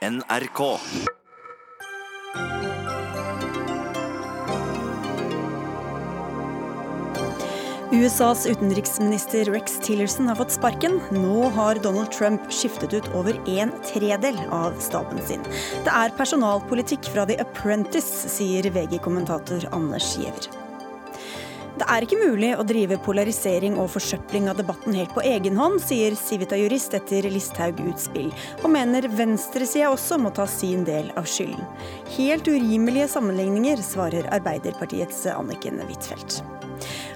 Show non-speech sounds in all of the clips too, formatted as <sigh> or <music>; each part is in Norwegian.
NRK. USAs utenriksminister Rex Tillerson har fått sparken. Nå har Donald Trump skiftet ut over en tredel av staben sin. Det er personalpolitikk fra The Apprentice, sier VG-kommentator Anders Giæver. Det er ikke mulig å drive polarisering og forsøpling av debatten helt på egen hånd, sier Civita-jurist etter Listhaug-utspill, og mener venstresida også må ta sin del av skylden. Helt urimelige sammenligninger, svarer Arbeiderpartiets Anniken Huitfeldt.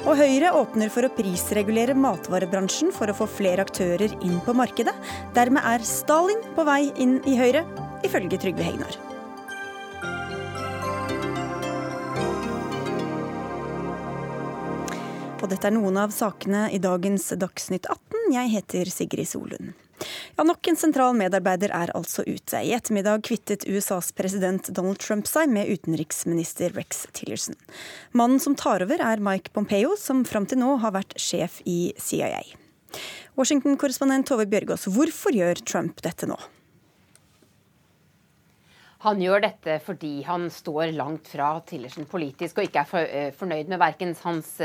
Og Høyre åpner for å prisregulere matvarebransjen for å få flere aktører inn på markedet. Dermed er Stalin på vei inn i Høyre, ifølge Trygve Hegnar. Og dette er noen av sakene i dagens Dagsnytt 18. Jeg heter Sigrid Solund. Ja, Nok en sentral medarbeider er altså ute. I ettermiddag kvittet USAs president Donald Trump seg med utenriksminister Rex Tillerson. Mannen som tar over er Mike Pompeo, som fram til nå har vært sjef i CIA. Washington-korrespondent Tove Bjørgaas, hvorfor gjør Trump dette nå? Han gjør dette fordi han står langt fra Tillerson politisk og ikke er fornøyd med verken hans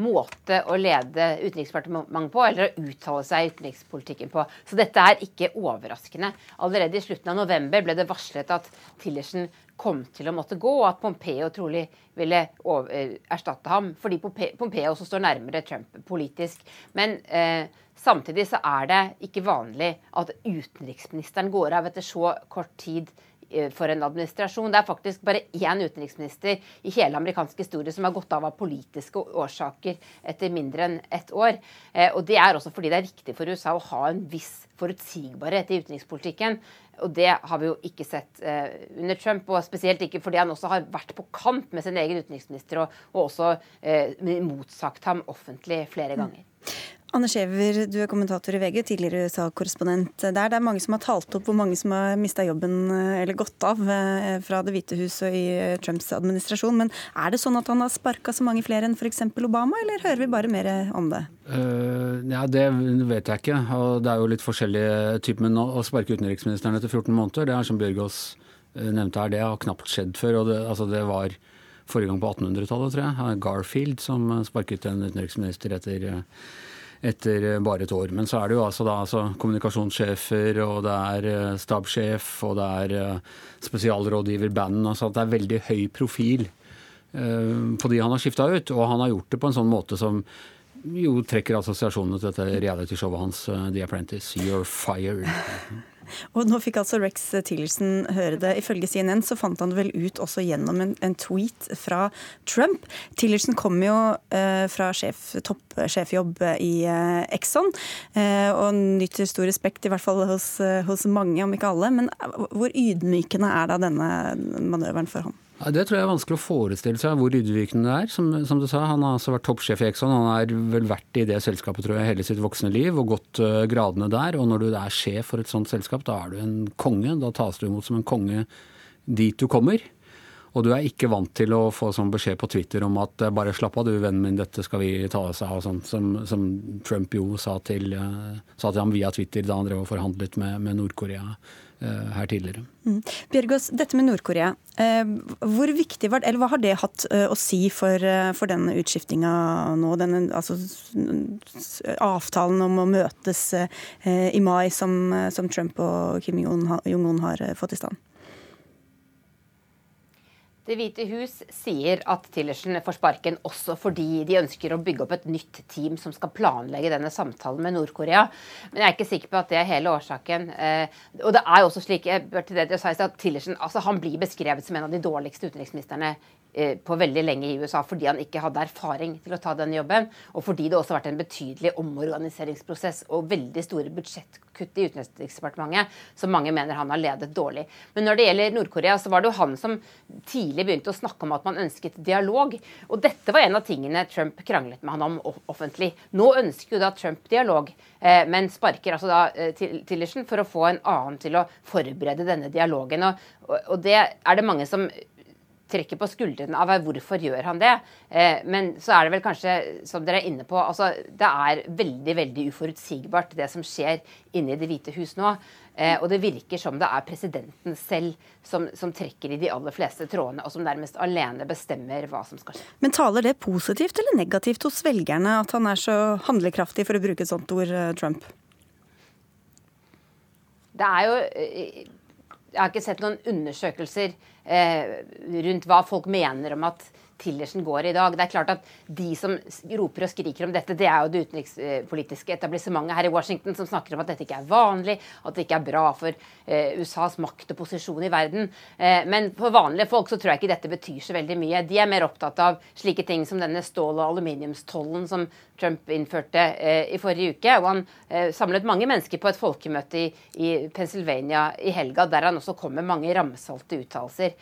måte å lede Utenriksdepartementet på, eller å uttale seg i utenrikspolitikken på. Så dette er ikke overraskende. Allerede i slutten av november ble det varslet at Tillersen kom til å måtte gå, og at Pompeo trolig ville eh, erstatte ham, fordi Pompeo også står nærmere Trump politisk. Men eh, samtidig så er det ikke vanlig at utenriksministeren går av etter så kort tid for en administrasjon. Det er faktisk bare én utenriksminister i hele amerikansk historie som har gått av av politiske årsaker etter mindre enn ett år. Eh, og Det er også fordi det er viktig for USA å ha en viss forutsigbarhet i utenrikspolitikken. Og det har vi jo ikke sett eh, under Trump, og spesielt ikke fordi han også har vært på kant med sin egen utenriksminister og, og også eh, motsagt ham offentlig flere ganger. Anne Skjever, du er kommentator i VG, tidligere USA-korrespondent der. Det er mange som har talt opp hvor mange som har mista jobben eh, eller gått av eh, fra Det hvite hus og i eh, Trumps administrasjon. Men er det sånn at han har sparka så mange flere enn f.eks. Obama, eller hører vi bare mer om det? Uh, ja, Det vet jeg ikke. og Det er jo litt forskjellige typer. Men å sparke utenriksministeren etter 14 måneder, det er som Bjørgaas nevnte her, det har knapt skjedd før. og det, altså det var forrige gang på 1800-tallet, tror jeg. Garfield som sparket en utenriksminister etter etter eh, bare et år. Men så er det jo altså, da, altså kommunikasjonssjefer, og det er uh, stabssjef, og det er uh, spesialrådgiver Bannon. Altså det er veldig høy profil på de han har skifta ut. Og han har gjort det på en sånn måte som jo trekker assosiasjonene til dette realityshowet hans The Apprentice. You're fired. Og nå fikk altså Rex Tillerson høre det. Ifølge CNN så fant han det vel ut også gjennom en, en tweet fra Trump. Tillerson kom jo eh, fra sjef, toppsjefjobb i eh, Exxon, eh, og nyter stor respekt, i hvert fall hos, eh, hos mange, om ikke alle. Men eh, hvor ydmykende er da denne manøveren for ham? Det tror jeg er vanskelig å forestille seg hvor ydmykende det er. Som, som, du sa, Han har altså vært toppsjef i Exxon. Han har vel vært i det selskapet tror jeg, hele sitt voksne liv og gått uh, gradene der. Og når du er sjef for et sånt selskap, da er du en konge. Da tas du imot som en konge dit du kommer. Og du er ikke vant til å få sånn beskjed på Twitter om at eh, bare slapp av du, vennen min, dette skal vi ta oss av, sånn, som, som, Trump jo sa til, uh, sa til ham via Twitter da han drev og forhandlet med, med Nord-Korea Eh, her tidligere. Mm. Bjørgås, dette med Nord-Korea, eh, hvor viktig var det, eller hva har det hatt eh, å si for, for denne utskiftinga nå? Denne altså, avtalen om å møtes i mai som, som Trump og Kim Jong-un har fått i stand? Det hvite hus sier at Tillersen får sparken også fordi de ønsker å bygge opp et nytt team som skal planlegge denne samtalen med Nord-Korea. Men jeg er ikke sikker på at det er hele årsaken. Eh, og det er jo også slik til det at Tillersen altså han blir beskrevet som en av de dårligste utenriksministrene på veldig lenge i USA fordi han ikke hadde erfaring til å ta den jobben, og fordi det også har vært en betydelig omorganiseringsprosess og veldig store budsjettkutt i Utenriksdepartementet, som mange mener han har ledet dårlig. Men når det gjelder Nord-Korea, så var det jo han som tidlig begynte å snakke om at man ønsket dialog. Og dette var en av tingene Trump kranglet med han om offentlig. Nå ønsker jo da Trump dialog, eh, men sparker altså da eh, Tillerson for å få en annen til å forberede denne dialogen. Og, og det er det mange som trekker på skuldrene av hvorfor gjør han det. Eh, men så er det vel kanskje, som dere er inne på, altså det er veldig veldig uforutsigbart det som skjer inne i Det hvite hus nå. Eh, og det virker som det er presidenten selv som, som, trekker i de aller fleste trådene, og som nærmest alene bestemmer hva som skal skje. Men taler det positivt eller negativt hos velgerne at han er så handlekraftig, for å bruke et sånt ord, Trump? Det er jo Jeg har ikke sett noen undersøkelser eh, rundt hva folk mener om at Tillerson går i dag. Det er klart at De som roper og skriker om dette, det er jo det utenrikspolitiske etablissementet her i Washington som snakker om at dette ikke er vanlig, at det ikke er bra for eh, USAs makt og posisjon i verden. Eh, men for vanlige folk så tror jeg ikke dette betyr så veldig mye. De er mer opptatt av slike ting som denne stål- og aluminiumstollen som Trump innførte eh, i forrige uke. Og han samlet mange mennesker på et folkemøte i, i, Pennsylvania i helga, der han også kom med mange ramsalte uttalelser.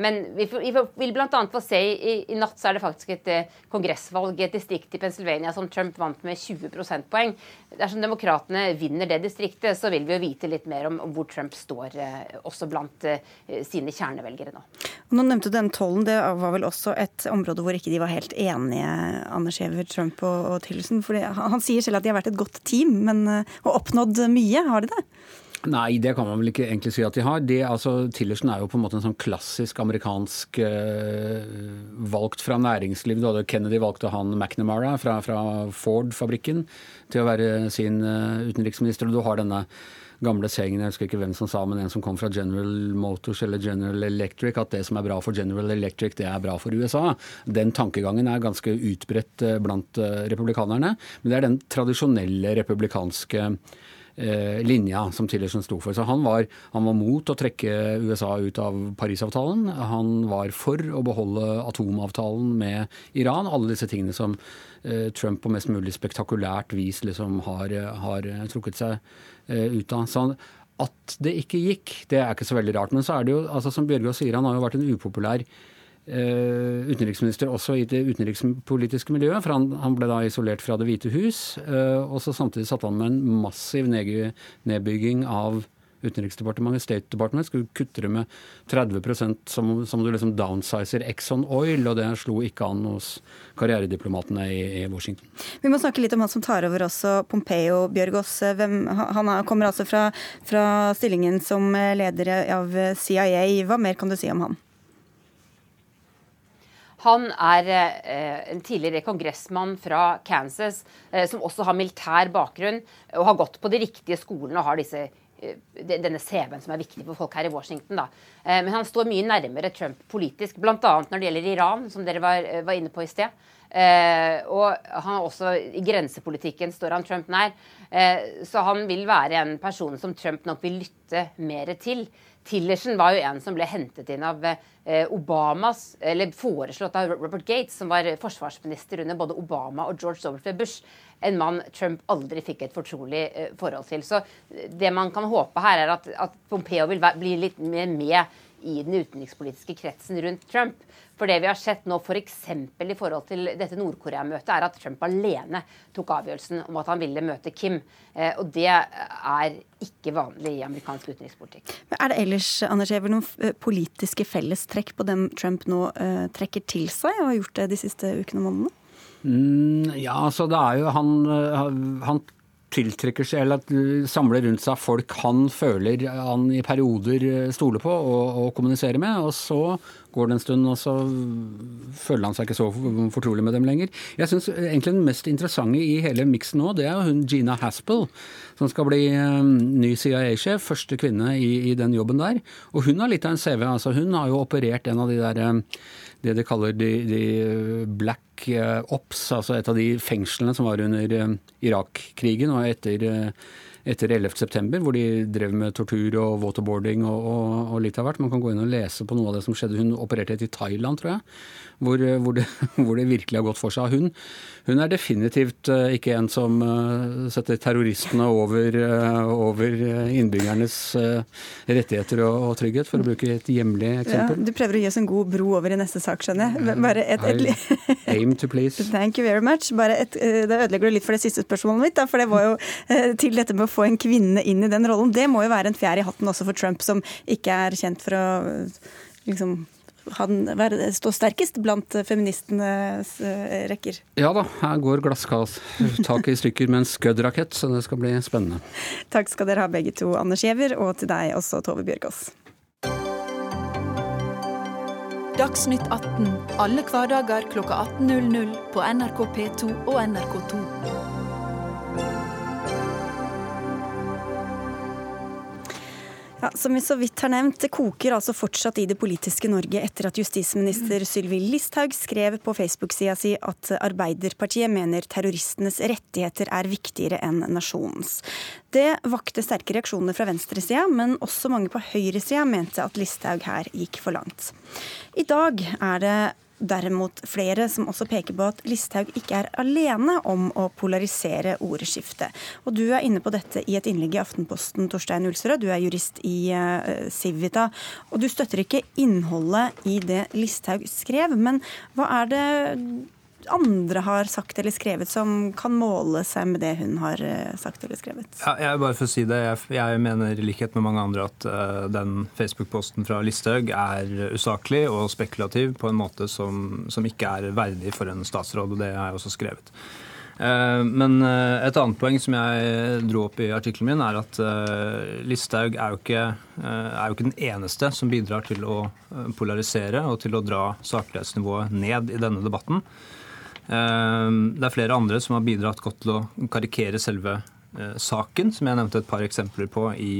Men vi, vi vil bl.a. få se i i, natt så er det faktisk et eh, kongressvalg i et distrikt i Pennsylvania som Trump vant med 20 prosentpoeng. Dersom demokratene vinner det distriktet, så vil vi jo vite litt mer om, hvor Trump står, eh, også blant eh, sine kjernevelgere nå. Nå nevnte du den tollen. Det var vel også et område hvor ikke de var helt enige, Anders Giæver, Trump og, og Tillerson. For han, sier selv at de har vært et godt team, men, og oppnådd mye. Har de det? Nei, det kan man vel ikke egentlig si at de har. De, altså, Tillerson er jo på en måte en sånn klassisk amerikansk øh, valgt fra næringsliv. Kennedy valgte han McNamara fra, fra Ford-fabrikken til å være sin øh, utenriksminister. Og du har denne gamle sengen, jeg husker ikke hvem som sa, men en som kom fra General Motors eller General Electric, at det som er bra for General Electric, det er bra for USA. Den tankegangen er ganske utbredt eh, blant republikanerne. Men det er den tradisjonelle republikanske linja som Tillerson sto for. Så han var, han var, mot å trekke USA ut av Parisavtalen. Han var for å beholde atomavtalen med Iran. Alle disse tingene som eh, Trump på mest mulig spektakulært vis liksom har, har trukket seg eh, ut av. Så at det ikke gikk, det er ikke så veldig rart. Men så er det jo, altså som Bjørgaas sier, han har jo vært en upopulær utenriksminister også i det utenrikspolitiske miljøet. For han, han, ble da isolert fra Det hvite hus. Uh, og så samtidig satte han med en massiv nedbygging av Utenriksdepartementet, State Department, skulle kutte det med 30 som, som du liksom downsizer Exxon Oil, og det slo ikke an hos karrierediplomatene i, i, Washington. Vi må snakke litt om han som tar over også, Pompeo Bjørgaas. Han kommer altså fra, fra stillingen som leder av CIA. Hva mer kan du si om han? Han er eh, en tidligere kongressmann fra Kansas eh, som også har militær bakgrunn og har gått på de riktige skolene og har disse, eh, denne CV-en som er viktig for folk her i Washington. Da. Men han står mye nærmere Trump politisk, bl.a. når det gjelder Iran, som dere var, var inne på i sted. Og han er også i grensepolitikken står han Trump nær. så han vil være en person som Trump nok vil lytte mer til. Tillerson var jo en som ble hentet inn av eh, Obamas, eller foreslått av Robert Gates, som var forsvarsminister under både Obama og George W. Bush. En mann Trump aldri fikk et fortrolig eh, forhold til. Så det man kan håpe her, er at, at Pompeo vil bli litt mer med i den utenrikspolitiske kretsen rundt Trump. For det vi har sett nå f.eks. For i forhold til dette Nord-Korea-møtet, er at Trump alene tok avgjørelsen om at han ville møte Kim. Eh, og det er ikke vanlig i amerikansk utenrikspolitikk. Men er det ellers Anders Hever, noen eh, politiske fellestrekk på dem Trump nå uh, trekker til seg, og har gjort det de siste ukene og månedene? Mm, ja, altså det er jo han, han tiltrekker seg, eller samler rundt seg folk han føler han i perioder stoler på og, og kommuniserer med. Og så går det en stund, og så føler han seg ikke så fortrolig med dem lenger. Jeg syns egentlig den mest interessante i hele miksen nå, det er jo hun Gina Haspel, som skal bli um, ny CIA-sjef. Første kvinne i, i, den jobben der. Og hun har litt av en CV. altså Hun har jo operert en av de der um, det de kaller de, de black uh, ops, altså et av de fengslene som var under um, Irak-krigen og etter uh, etter 11.9, hvor de drev med tortur og waterboarding og, og, og, litt av hvert. Man kan gå inn og lese på noe av det som skjedde. Hun opererte i Thailand, tror jeg, hvor, hvor, det, <laughs> hvor det, virkelig har gått for seg. Hun, hun er definitivt uh, ikke en som uh, setter terroristene over, over innbyggernes rettigheter og, og, trygghet, for å bruke et hjemlig eksempel. Ja, du prøver å gi oss en god bro over i neste sak, skjønner jeg. Bare et, et, aim to please. <laughs> Thank you very much. Bare et, da ødelegger du litt for det siste spørsmålet mitt, da, for det var jo til dette med å få en kvinne inn i den rollen. Det må jo være en fjær i hatten også for Trump, som ikke er kjent for å liksom han stå sterkest blant feministenes rekker? Ja da, her går glasstaket i stykker med en Scud-rakett, så det skal bli spennende. Takk skal dere ha begge to, Anders Giæver, og til deg også, Tove Bjørgaas. Dagsnytt 18 alle hverdager kl 18.00 på NRK P2 og NRK2. Ja, som vi så vidt har nevnt, Det koker altså fortsatt i det politiske Norge etter at justisminister Sylvi Listhaug skrev på Facebook-sida si at Arbeiderpartiet mener terroristenes rettigheter er viktigere enn nasjonens. Det vakte sterke reaksjoner fra venstresida, men også mange på høyresida mente at Listhaug her gikk for langt. I dag er det derimot flere som også peker på at Listhaug ikke er alene om å polarisere ordskiftet. Og du er inne på dette i et innlegg i Aftenposten, Torstein Ulsrød. Du er jurist i uh, Civita. Og du støtter ikke innholdet i det Listhaug skrev, men hva er det andre har sagt eller skrevet som kan måle seg med det hun har eh, sagt eller skrevet? Ja, jeg bare for å si det, jeg, jeg mener i likhet med mange andre at uh, den Facebook-posten fra Listhaug er usaklig og spekulativ på en måte som, som, ikke er verdig for en statsråd, og det har jeg også skrevet. Uh, men et annet poeng som jeg dro opp i artikkelen min, er at Listhaug er er jo ikke den eneste som bidrar til å polarisere og til å dra saklighetsnivået ned i denne debatten. Ehm, det er flere andre som har bidratt godt til å karikere selve eh, saken, som jeg nevnte et par eksempler på i,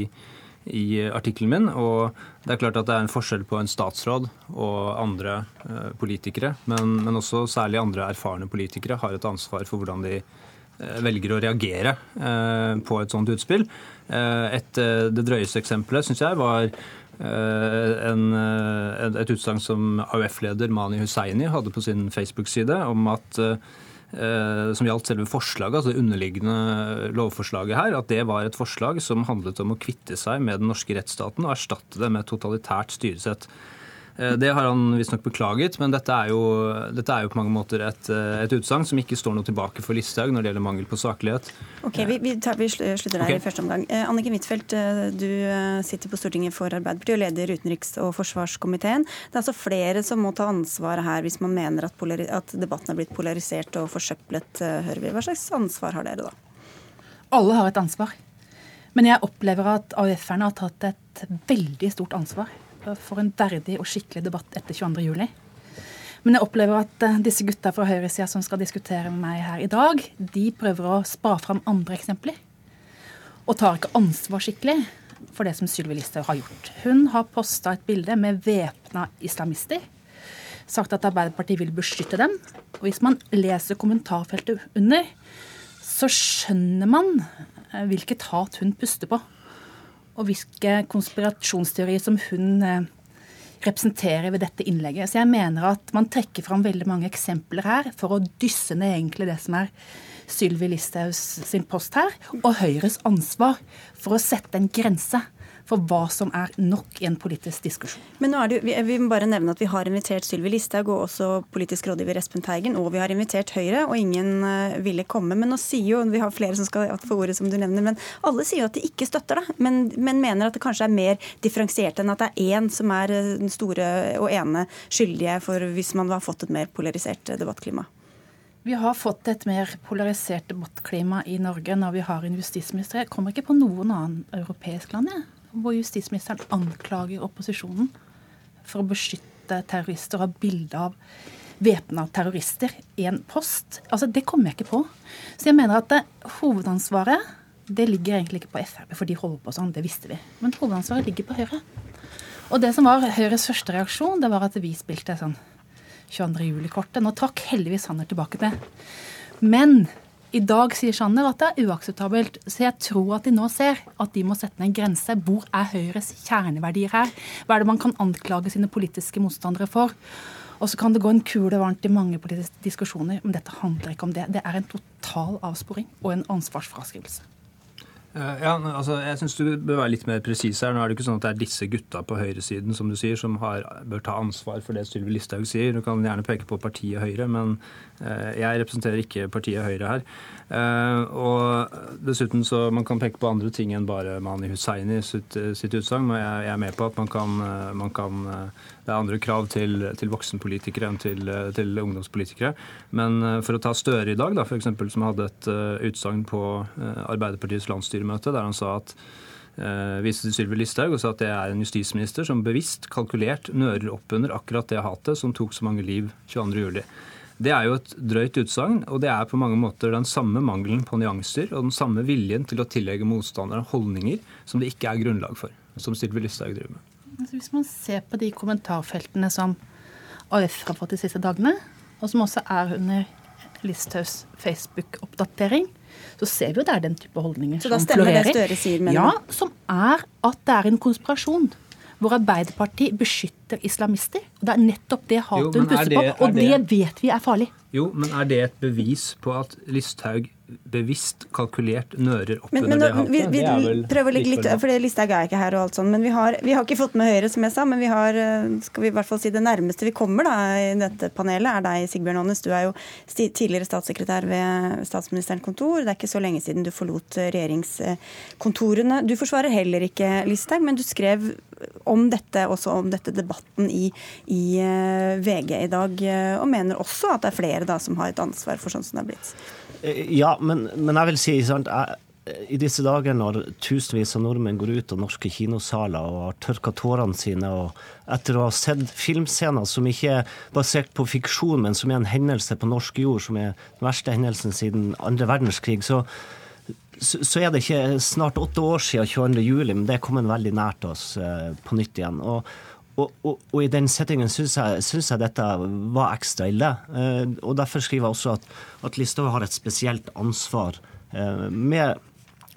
i artikkelen min. Og det er klart at det er en forskjell på en statsråd og andre eh, politikere. Men, men også særlig andre erfarne politikere har et ansvar for hvordan de eh, velger å reagere på et sånt utspill. Et, det drøyeste eksempelet syns jeg var en, eh, et utsagn som AUF-leder Mani Hussaini hadde på sin Facebook-side om at eh, som gjaldt selve forslaget, altså det underliggende lovforslaget her, at det var et forslag som handlet om å kvitte seg med den norske rettsstaten og erstatte det med et totalitært styresett. Eh, det har han visstnok beklaget, men dette er, jo, dette er jo, på mange måter et, eh, et utsagn som ikke står noe tilbake for Listhaug når det gjelder mangel på saklighet. Ok, Vi, vi, tar, vi slutter der okay. i første omgang. Eh, Anniken Huitfeldt, du sitter på Stortinget for Arbeiderpartiet og leder utenriks- og forsvarskomiteen. Det er altså flere som må ta ansvaret her hvis man mener at, at debatten er blitt polarisert og forsøplet, hører vi. Hva slags ansvar har dere da? Alle har et ansvar. Men jeg opplever at AUF-erne har tatt et veldig stort ansvar for en verdig og skikkelig debatt etter 22.07. Men jeg opplever at eh, disse gutta fra høyresida som skal diskutere med meg her i dag, de prøver å spa fram andre eksempler. Og tar ikke ansvar skikkelig for det som Sylvi Listhaug har gjort. Hun har posta et bilde med væpna islamister. Sagt at Arbeiderpartiet vil beskytte dem. Og hvis man leser kommentarfeltet under, så skjønner man eh, hvilket hat hun puster på og hvilke konspirasjonsteorier som hun eh, representerer ved dette innlegget. Så jeg mener at man trekker fram veldig mange eksempler her for å dysse ned egentlig det som er Sylvi Listhaugs sin post her, og Høyres ansvar for å sette en grense for hva som er nok i en politisk diskusjon. Men nå er det, vi, vi må bare nevne at vi har invitert Sylvi Listhaug og også politisk rådgiver Espen Teigen, og vi har invitert Høyre, og ingen uh, ville komme. Men nå sier jo, vi har flere som skal få ordet, som du nevner, men alle sier jo at de ikke støtter det. Men, men mener at det kanskje er mer differensiert enn at det er én som er eh, den store og ene skyldige for hvis man har fått et mer polarisert debattklima. Vi har fått et mer polarisert debattklima i Norge når vi har en justisminister. Jeg kommer ikke på noen annen europeisk land. Jeg hvor justisministeren anklager opposisjonen for å beskytte terrorister og ha bilde av væpna terrorister i en post. Altså, Det kommer jeg ikke på. Så jeg mener at det, hovedansvaret det ligger egentlig ikke på Frp, for de holder på sånn, det visste vi. Men hovedansvaret ligger på Høyre. Og det som var Høyres første reaksjon, det var at vi spilte sånn 22. juli-kortet. Nå trakk heldigvis Sanner tilbake det. Men i dag sier Sanner at det er uakseptabelt. Så jeg tror at de nå ser at de må sette ned en grense. Hvor er Høyres kjerneverdier her? Hva er det man kan anklage sine politiske motstandere for? Og så kan det gå en kule varmt i mange politiske diskusjoner, men dette handler ikke om det. Det er en total avsporing og en ansvarsfraskrivelse. Eh, ja, altså, jeg syns du bør være litt mer presis her. Nå er det ikke sånn at det er disse gutta på høyresiden som du sier, som har, bør ta ansvar for det Sylvi Listhaug sier. Du kan gjerne peke på partiet Høyre, men eh, jeg representerer ikke partiet Høyre her. Eh, og dessuten så Man kan peke på andre ting enn bare Mani Hussaini sitt, sitt utsagn. Men jeg, er med på at man kan, man kan Det er andre krav til, til voksenpolitikere enn til, til, ungdomspolitikere. Men for å ta Støre i dag, da, f.eks., som hadde et utsagn på Arbeiderpartiets landsstyre landsstyremøte der han sa at eh, Listhaug sa at det er en justisminister som bevisst, kalkulert nører opp under akkurat det hatet som tok så mange liv 22.07. Det er jo et drøyt utsagn, og det er på mange måter den samme mangelen på nyanser og den samme viljen til å tillegge motstandere holdninger som det ikke er grunnlag for, som Sylvi Listhaug driver med. Altså, hvis man ser på de kommentarfeltene som AUF har fått de siste dagene, og som også er under Listhaugs Facebook-oppdatering, så ser vi jo det er den type holdninger som florerer. Så da stemmer det Støre sier, mener Ja, som er at det er en konspirasjon hvor Arbeiderpartiet beskytter islamister. Og Det er nettopp det hatet hun pusser på, og det, det vet vi er farlig. Jo, men er det et bevis på at Listhaug bevisst kalkulert nører opp men, under men, det hatet. Vi, vi, vi prøver å ligge litt, for det Listhaug er ikke her og alt sånt, men vi har, vi har, ikke fått med Høyre, som jeg sa. Men vi har, eh, skal vi i hvert fall si det nærmeste vi kommer da, i dette panelet, er deg, Sigbjørn Aanes. Du er jo tidligere statssekretær ved statsministerens kontor. Det er ikke så lenge siden du forlot eh, regjeringskontorene. Du forsvarer heller ikke Listhaug, men du skrev om dette, også om dette debatten i, i eh, VG i dag, og mener også at det er flere da som har et ansvar for sånn som det har blitt. Eh, ja, men, men jeg vil si sant, jeg, i disse dager når tusenvis av nordmenn går ut av norske kinosaler og har tørka tårene sine, og etter å ha sett filmscener som ikke er basert på fiksjon, men som er en hendelse på norsk jord, som er den verste hendelsen siden andre verdenskrig, så, så er det ikke snart åtte år siden 22. juli, men det er kommet veldig nært oss eh, på nytt igjen. Og, og, og, og, i den settingen syns jeg, jeg dette var ekstra ille. Eh, og Derfor skriver jeg også at, at Listhaug har et spesielt ansvar eh, med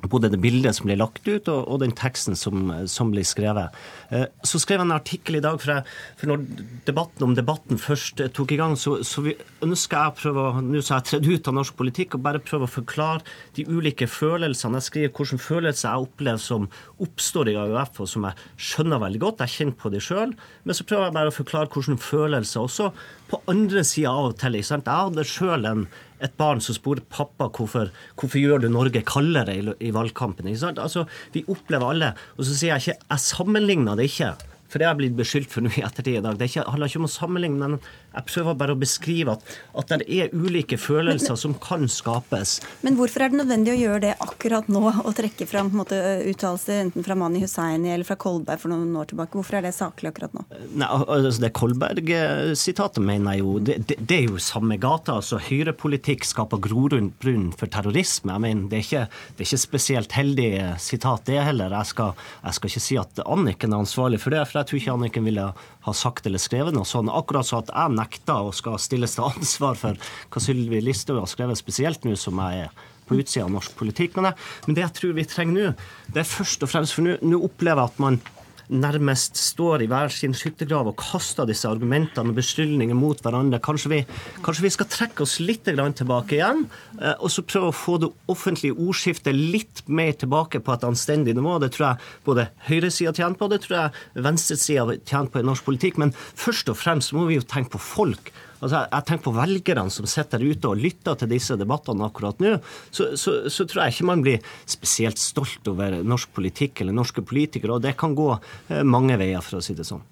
både det bildet som ble lagt ut, og, og den teksten som, som, blir skrevet. Eh, så skrev jeg en artikkel i dag, for, jeg, for når debatten om debatten først eh, tok i gang, så, så ønsker jeg å prøve, nå så jeg tredd ut av norsk politikk, å bare prøve å forklare de ulike følelsene. Jeg skriver hvilke følelser jeg opplever som oppstår i AUF, og som jeg skjønner veldig godt. Jeg kjenner på det sjøl. Men så prøver jeg bare å forklare hvilke følelser også på andre sida av og til. Jeg hadde sjøl en et barn som spør pappa hvorfor, hvorfor gjør du Norge kaldere i, i valgkampen. Altså, vi opplever alle. Og så sier jeg ikke Jeg sammenligner det ikke. For det har jeg blitt beskyldt for nå i ettertid i dag. Det ikke, handler ikke om å sammenligne, men jeg prøver bare å beskrive at, at det er ulike følelser men, som kan skapes. Men hvorfor er det nødvendig å gjøre det akkurat nå, Å trekke fram uttalelser enten fra Mani Hussaini eller fra Kolberg for noen år tilbake? Hvorfor er det saklig akkurat nå? Nei, altså Det Kolberg-sitatet mener jeg jo det, det, det, er jo samme gata. altså Høyrepolitikk skaper grorunn for terrorisme. Jeg mener, det er, ikke, det er ikke spesielt heldig sitat, det heller. Jeg skal, jeg skal ikke si at Anniken er ansvarlig for det. for jeg tror ikke Anniken ville ha sagt eller skrevet noe sånn. Akkurat så at jeg nekter og skal stilles til ansvar for hva Sylvi Listhaug har skrevet, spesielt nå som jeg er på utsida av norsk politikk. Men, jeg, men det jeg tror vi trenger nå, det er først og fremst For nå opplever jeg at man nærmest står i hver sin skyttergrav og kaster disse argumentene og beskyldningene mot hverandre. Kanskje vi, kanskje vi, skal trekke oss litt tilbake igjen, eh, og så prøve å få det offentlige ordskiftet litt mer tilbake på et anstendig nivå. Det tror jeg både høyresida tjener på, det tror jeg venstresida tjener på i norsk politikk. Men først og fremst må vi jo tenke på folk. Altså, jeg tenker på velgerne som sitter ute og lytter til disse debattene akkurat nå. Så, så, så, tror jeg ikke man blir spesielt stolt over norsk politikk eller norske politikere. Og det kan gå eh, mange veier, for å si det sånn.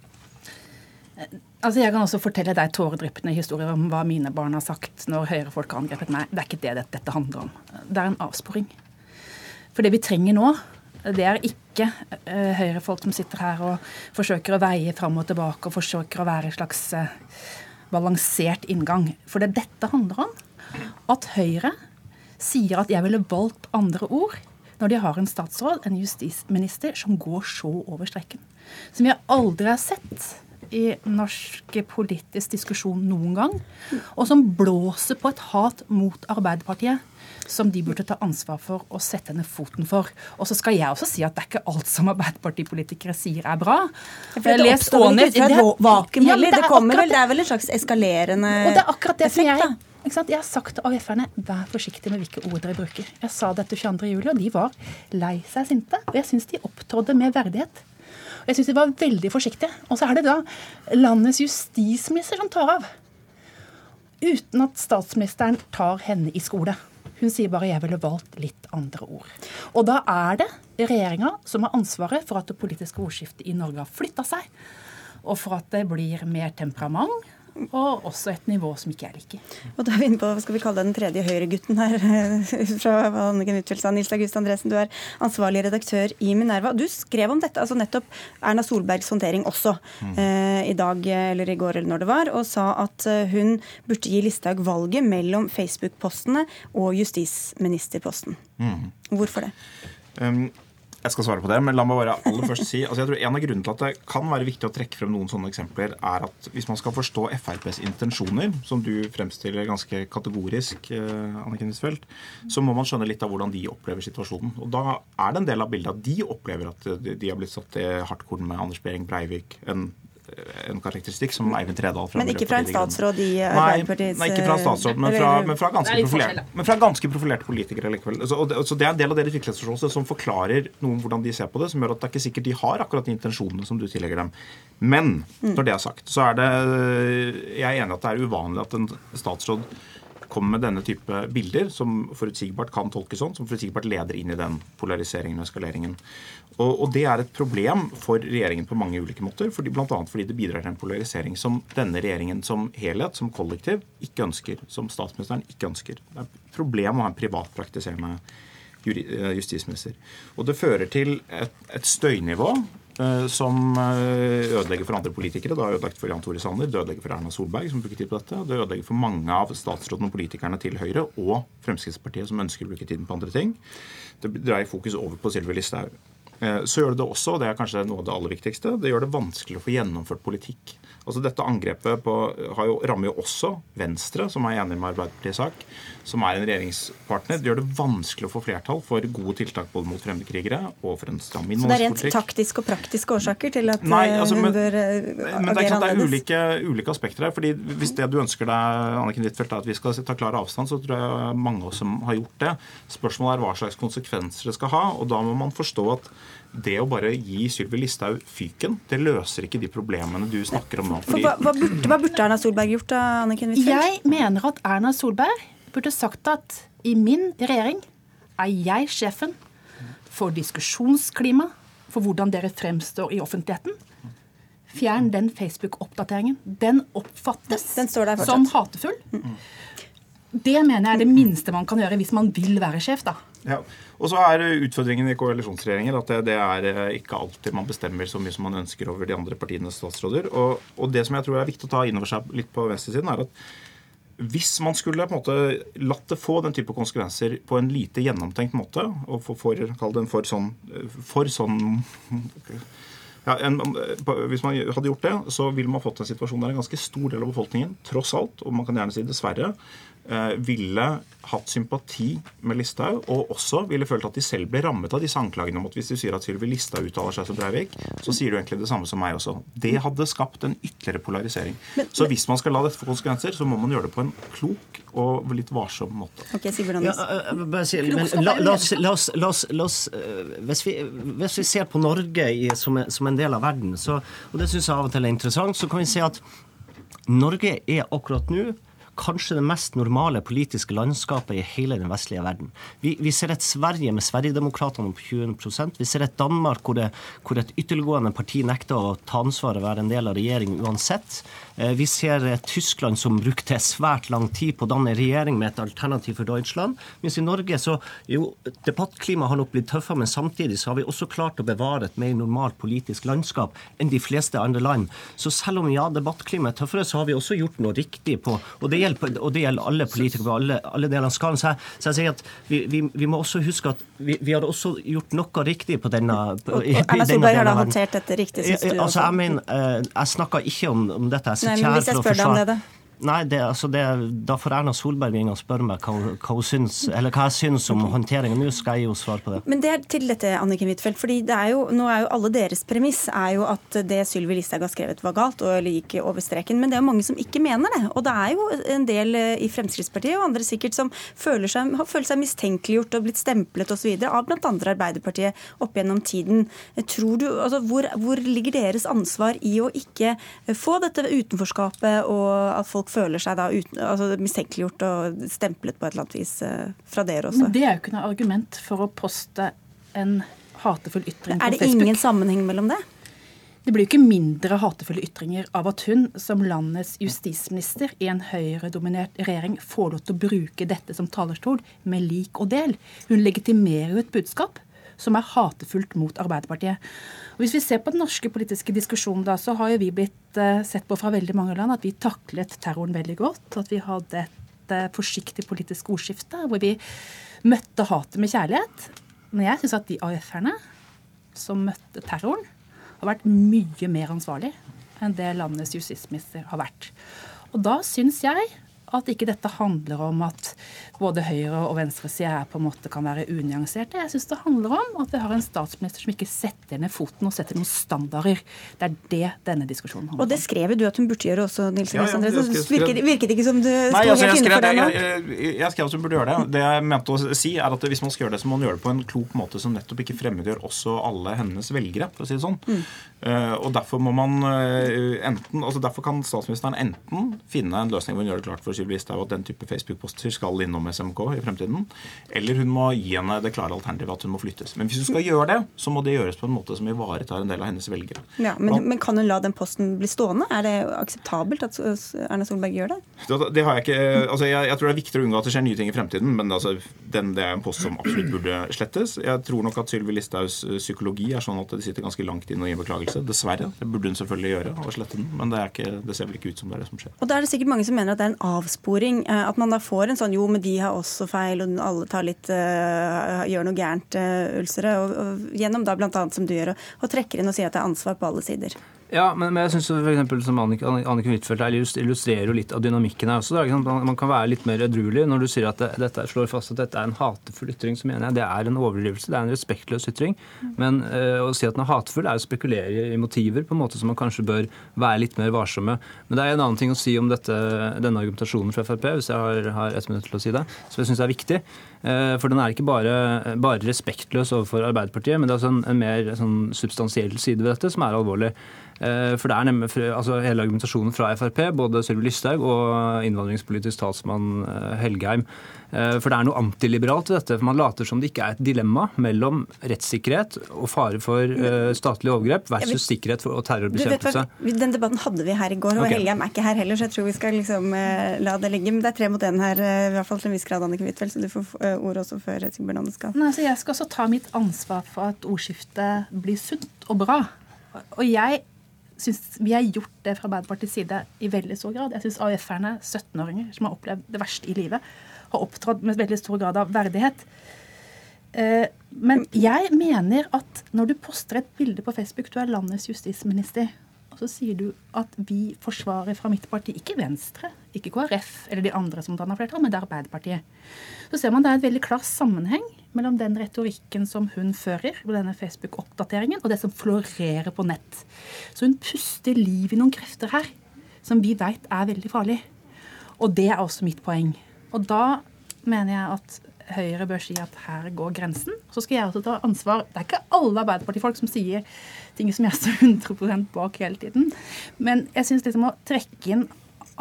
Altså Jeg kan også fortelle deg tåredryppende historier om hva mine barn har sagt når høyrefolk har angrepet meg. Det er ikke det dette handler om. Det er en avsporing. For det vi trenger nå, det er ikke uh, høyrefolk som sitter her og forsøker å veie fram og tilbake og forsøker å være et slags uh, balansert inngang. For det dette handler om, at Høyre sier at jeg ville valgt andre ord når de har en statsråd, en justisminister, som går så over streken. Som jeg aldri har sett i norsk politisk diskusjon noen gang. Og som blåser på et hat mot Arbeiderpartiet som de burde ta ansvar for og sette ned foten for. Og så skal jeg også si at det er ikke alt som Arbeiderpartipolitikere sier er bra. Det oppstår vel ikke fra et vakuum heller? Ja, det, det, kommer vel, det er vel en slags eskalerende Og det er akkurat det effekt, som jeg Jeg har sagt til AUF-erne vær forsiktig med hvilke ord dere bruker. Jeg sa dette 22.07, og de var lei seg sinte. Og jeg syns de opptrådte med verdighet. Og jeg syns de var veldig forsiktige. Og så er det da landets justisminister som tar av. Uten at statsministeren tar henne i skole. Hun sier bare 'jeg ville valgt litt andre ord'. Og da er det regjeringa som har ansvaret for at det politiske ordskiftet i Norge har flytta seg, og for at det blir mer temperament og også et nivå som ikke jeg liker. Og da er vi inne på hva skal vi kalle den tredje høyregutten her. fra Anniken Huitfeldt sa. Nils August Andresen, du er ansvarlig redaktør i Minerva. Du skrev om dette, altså nettopp Erna Solbergs håndtering også, mm. eh, i dag eller i går eller når det var, og sa at eh, hun burde gi Listhaug valget mellom Facebook-postene og justisministerposten. Mm. Hvorfor det? Um, jeg skal svare på det, men la meg bare aller først si altså jeg tror En av grunnene til at det kan være viktig å trekke frem noen sånne eksempler, er at hvis man skal forstå FrPs intensjoner, som du fremstiller ganske kategorisk, eh, Anniken Huitfeldt, så må man skjønne litt av hvordan de opplever situasjonen. Og Da er det en del av bildet at de opplever at de har blitt satt i hardkorn med Anders Behring Breivik, en en karakteristikk som Eivind Tredal fra Men ikke fra en statsråd i Arbeiderpartiets Nei, nei, ikke fra en statsråd, men fra, men fra, ganske, profilerte, men fra ganske profilerte politikere likevel. Så, det, så det er en del av deres virkelighetsforståelse som forklarer noe om hvordan de ser på det, som gjør at det er ikke sikkert de har akkurat de intensjonene som du tillegger dem. Men mm. når det er sagt, så er det Jeg er enig at det er uvanlig at en statsråd kommer med denne type bilder, som forutsigbart kan tolkes sånn, som forutsigbart leder inn i den polariseringen og eskaleringen. Og, og, det er et problem for regjeringen på mange ulike måter, fordi, bl.a. fordi det bidrar til en polarisering som denne regjeringen som helhet, som kollektiv, ikke ønsker. Som statsministeren ikke ønsker. Det er et problem å ha en privatpraktiserende eh, justisminister. Og det fører til et, et støynivå som eh, ødelegger for andre politikere. Det har ødelagt for Jan Tore Sanner, det ødelegger for Erna Solberg, som bruker tid på dette. Det ødelegger for mange av statsrådene og politikerne til Høyre og Fremskrittspartiet, som ønsker å bruke tiden på andre ting. Det dreier fokus over på Sylvi Listhaug. Eh, så gjør det det også, og det er kanskje noe av det aller viktigste, det gjør det vanskelig å få gjennomført politikk. Altså Dette angrepet på, jo, rammer jo også Venstre, som er enig med Arbeiderpartiets sak, som er en regjeringspartner. Det gjør det vanskelig å få flertall for gode tiltak både mot fremmedkrigere og for en stram innvandringspolitikk. Så det er rent taktiske og praktiske årsaker til at Nei, altså, hun bør agere annerledes? Men det er, det er ulike, ulike, aspekter her. fordi Hvis det du ønsker deg, Anniken Huitfeldt, er at vi skal ta klar avstand, så tror jeg mange av oss som har gjort det. Spørsmålet er hva slags konsekvenser det skal ha. og Da må man forstå at det å bare gi Sylvi Listhaug fyken, det løser ikke de problemene du snakker om nå. Fordi... Hva, hva, burde, hva, burde, Erna Solberg gjort da, Anniken Huitfeldt? Jeg mener at Erna Solberg burde sagt at i min regjering er jeg sjefen for diskusjonsklima, for hvordan dere fremstår i offentligheten. Fjern den Facebook-oppdateringen. Den oppfattes den som hatefull. Det mener jeg er det minste man kan gjøre hvis man vil være sjef. da. Ja. Og så er utfordringen i koalisjonsregjeringer at det, det, er eh, ikke alltid man bestemmer så mye som man ønsker over de andre partienes statsråder. Og, og det som jeg tror er viktig å ta inn over seg litt på venstresiden, er at hvis man skulle på en måte latt det få den type konsekvenser på en lite gjennomtenkt måte, og for, for, kall det en for sånn, for sånn ja, en, Hvis man hadde gjort det, så ville man fått en situasjon der en ganske stor del av befolkningen, tross alt, og man kan gjerne si dessverre, ville hatt sympati med Listhaug, og også ville følt at de selv ble rammet av disse anklagene om at hvis du sier at Sylvi Listhaug uttaler seg som Breivik, så sier du egentlig det samme som meg også. Det hadde skapt en ytterligere polarisering. Men, så hvis man skal la dette få konsekvenser, så må man gjøre det på en klok og litt varsom måte. Ok, sier ja, bare si, men la, la, oss, la, oss, la, oss, la oss, eh, hvis, vi, hvis, vi, ser på Norge i, som, som, en del av verden, så, og det syns jeg av og til er interessant, så kan vi se at Norge er akkurat nå kanskje det mest normale politiske landskapet i hele den vestlige verden. Vi, vi ser et Sverige med Sverigedemokraterna på 20% Vi ser et Danmark hvor, det, hvor et ytterliggående parti nekter å ta ansvaret og være en del av regjeringen uansett. Eh, vi ser Tyskland som brukte svært lang tid på å danne regjering med et alternativ for Deutschland. Mens i Norge så jo, debattklimaet har nok blitt tøffere, men samtidig så har vi også klart å bevare et mer normalt politisk landskap enn de fleste andre land. Så selv om ja, debattklimaet er tøffere, så har vi også gjort noe riktig på og det gjelder, og det gjelder alle politikere på alle, alle deler av skalaen. Så, så, jeg sier at vi, vi, vi, må også huske at vi, vi har også gjort noe riktig på denne på, Og, og Erna Solberg har da håndtert dette riktig, syns du? Altså, jeg, mener, eh, jeg snakker ikke om, om dette. Jeg Nei, men hvis jeg spør deg om det, da? Nei, det, altså det, da får Erna Solberg inn og spørre meg hva, hva, syns, eller hva jeg syns om håndteringen. Nå skal jeg jo svare på det. Men det er til dette, Anniken Huitfeldt. fordi det er jo, nå er jo alle deres premiss er jo at det Sylvi Listhaug har skrevet var galt, og gikk over streken. Men det er jo mange som ikke mener det. Og det er jo en del eh, i Fremskrittspartiet og andre sikkert som føler seg, har følt seg mistenkeliggjort og blitt stemplet osv. av bl.a. Arbeiderpartiet opp gjennom tiden. Tror du, altså, hvor, hvor ligger deres ansvar i å ikke få dette utenforskapet og at folk føler seg da uten, altså mistenkeliggjort og stemplet på et eller annet vis eh, fra dere også. Men det er jo ikke noe argument for å poste en hatefull ytring på Facebook. Er det Facebook. ingen sammenheng mellom det? Det blir jo ikke mindre hatefulle ytringer av at hun som landets justisminister i en høyredominert regjering får lov til å bruke dette som talerstol med lik og del. Hun legitimerer jo et budskap som er hatefullt mot Arbeiderpartiet. Hvis vi ser på den norske politiske diskusjonen, da, så har jo vi blitt uh, sett på fra veldig mange land at vi taklet terroren veldig godt. At vi hadde et uh, forsiktig politisk ordskifte hvor vi møtte hatet med kjærlighet. Men jeg syns at de AUF-erne som møtte terroren, har vært mye mer ansvarlig enn det landets justisminister har vært. Og da syns jeg at ikke dette handler om at både høyre- og venstresida på en måte kan være unyanserte. Jeg syns det handler om at vi har en statsminister som ikke setter ned foten og setter noen standarder. Det er det denne diskusjonen handler om. Og det skrev du at hun burde gjøre også, Nils ja, ja, André. Virket, virket ikke som du sto altså, helt inne for det nå? Jeg, jeg, jeg skrev at hun burde gjøre det. Det jeg mente å si, er at hvis man skal gjøre det, så må man gjøre det på en klok måte som nettopp ikke fremmedgjør også alle hennes velgere, for å si det sånn. Mm. Uh, og derfor må man uh, enten, altså derfor kan statsministeren enten finne en løsning hvor hun gjør det klart for Sylvi Listhaug at den type Facebook-poster skal innom SMK i fremtiden, eller hun må gi henne det klare alternativet at hun må flyttes. Men hvis hun skal gjøre det, så må det gjøres på en måte som ivaretar en del av hennes velgere. Ja, men, men kan hun la den posten bli stående? Er det akseptabelt at Erna Solberg gjør det? Det, det har jeg ikke altså jeg, jeg, tror det er viktig å unngå at det skjer nye ting i fremtiden, men altså, den, det er en post som absolutt burde slettes. Jeg tror nok at Sylvi Listhaugs psykologi er sånn at det sitter ganske langt inn å gi beklagelse. Dessverre. Det burde hun selvfølgelig gjøre, og slette den, men det, ikke, det ser vel ikke ut som det er det som skjer. Og da er det sikkert mange som mener at det er en avsporing. At man da får en sånn jo, men de har også feil, og alle tar litt uh, gjør noe gærent, uh, Ulsere. Og, og, gjennom da bl.a. som du gjør, og trekker inn og sier at det er ansvar på alle sider. Ja, men, men jeg syns f.eks. som Anniken Annike Huitfeldt illustrerer jo litt av dynamikken her også. Man kan være litt mer edruelig når du sier at det, dette slår fast at dette er en hatefull ytring. Så mener jeg det er en overdrivelse. Det er en respektløs ytring. Men øh, å si at den er hatefull, er å spekulere i motiver på en måte som man kanskje bør være litt mer varsomme. Men det er en annen ting å si om dette, denne argumentasjonen fra Frp, hvis jeg har, har ett minutt til å si det, som jeg syns er viktig. Uh, for den er ikke bare, bare, respektløs overfor Arbeiderpartiet, men det er også en, en mer sånn, substansiell side ved dette som er alvorlig. For det er nemlig altså Hele argumentasjonen fra Frp, både Sylvi Lysthaug og innvandringspolitisk talsmann Helgheim. For det er noe antiliberalt i dette. for Man later som det ikke er et dilemma mellom rettssikkerhet og fare for statlige overgrep versus sikkerhet og terrorbekjempelse. Den debatten hadde vi her i går, og okay. Helgheim er ikke her heller, så jeg tror vi skal liksom la det ligge. Men det er tre mot én her, i hvert fall til en viss grad, Annike Huitfeldt, så du får ordet også før Sigbjørn Anne skal. Nei, så Jeg skal også ta mitt ansvar for at ordskiftet blir sunt og bra. Og jeg syns vi har gjort det fra Arbeiderpartiets side i veldig stor grad. Jeg syns AUF-erne, 17-åringer som har opplevd det verste i livet, har opptrådt med veldig stor grad av verdighet. Men jeg mener at når du poster et bilde på Facebook, du er landets justisminister, og så sier du at vi forsvarer fra mitt parti, ikke Venstre, ikke KrF eller de andre som danner flertall, men det er Arbeiderpartiet. Så ser man det er en veldig klar sammenheng mellom den retorikken som hun fører, på denne Facebook-oppdateringen, og det som florerer på nett. Så hun puster liv i noen krefter her som vi veit er veldig farlig. Og det er også mitt poeng. Og da mener jeg at Høyre bør si at her går grensen. Så skal jeg også ta ansvar. Det er ikke alle Arbeiderpartifolk som sier ting som jeg står 100 bak hele tiden. Men jeg syns liksom å trekke inn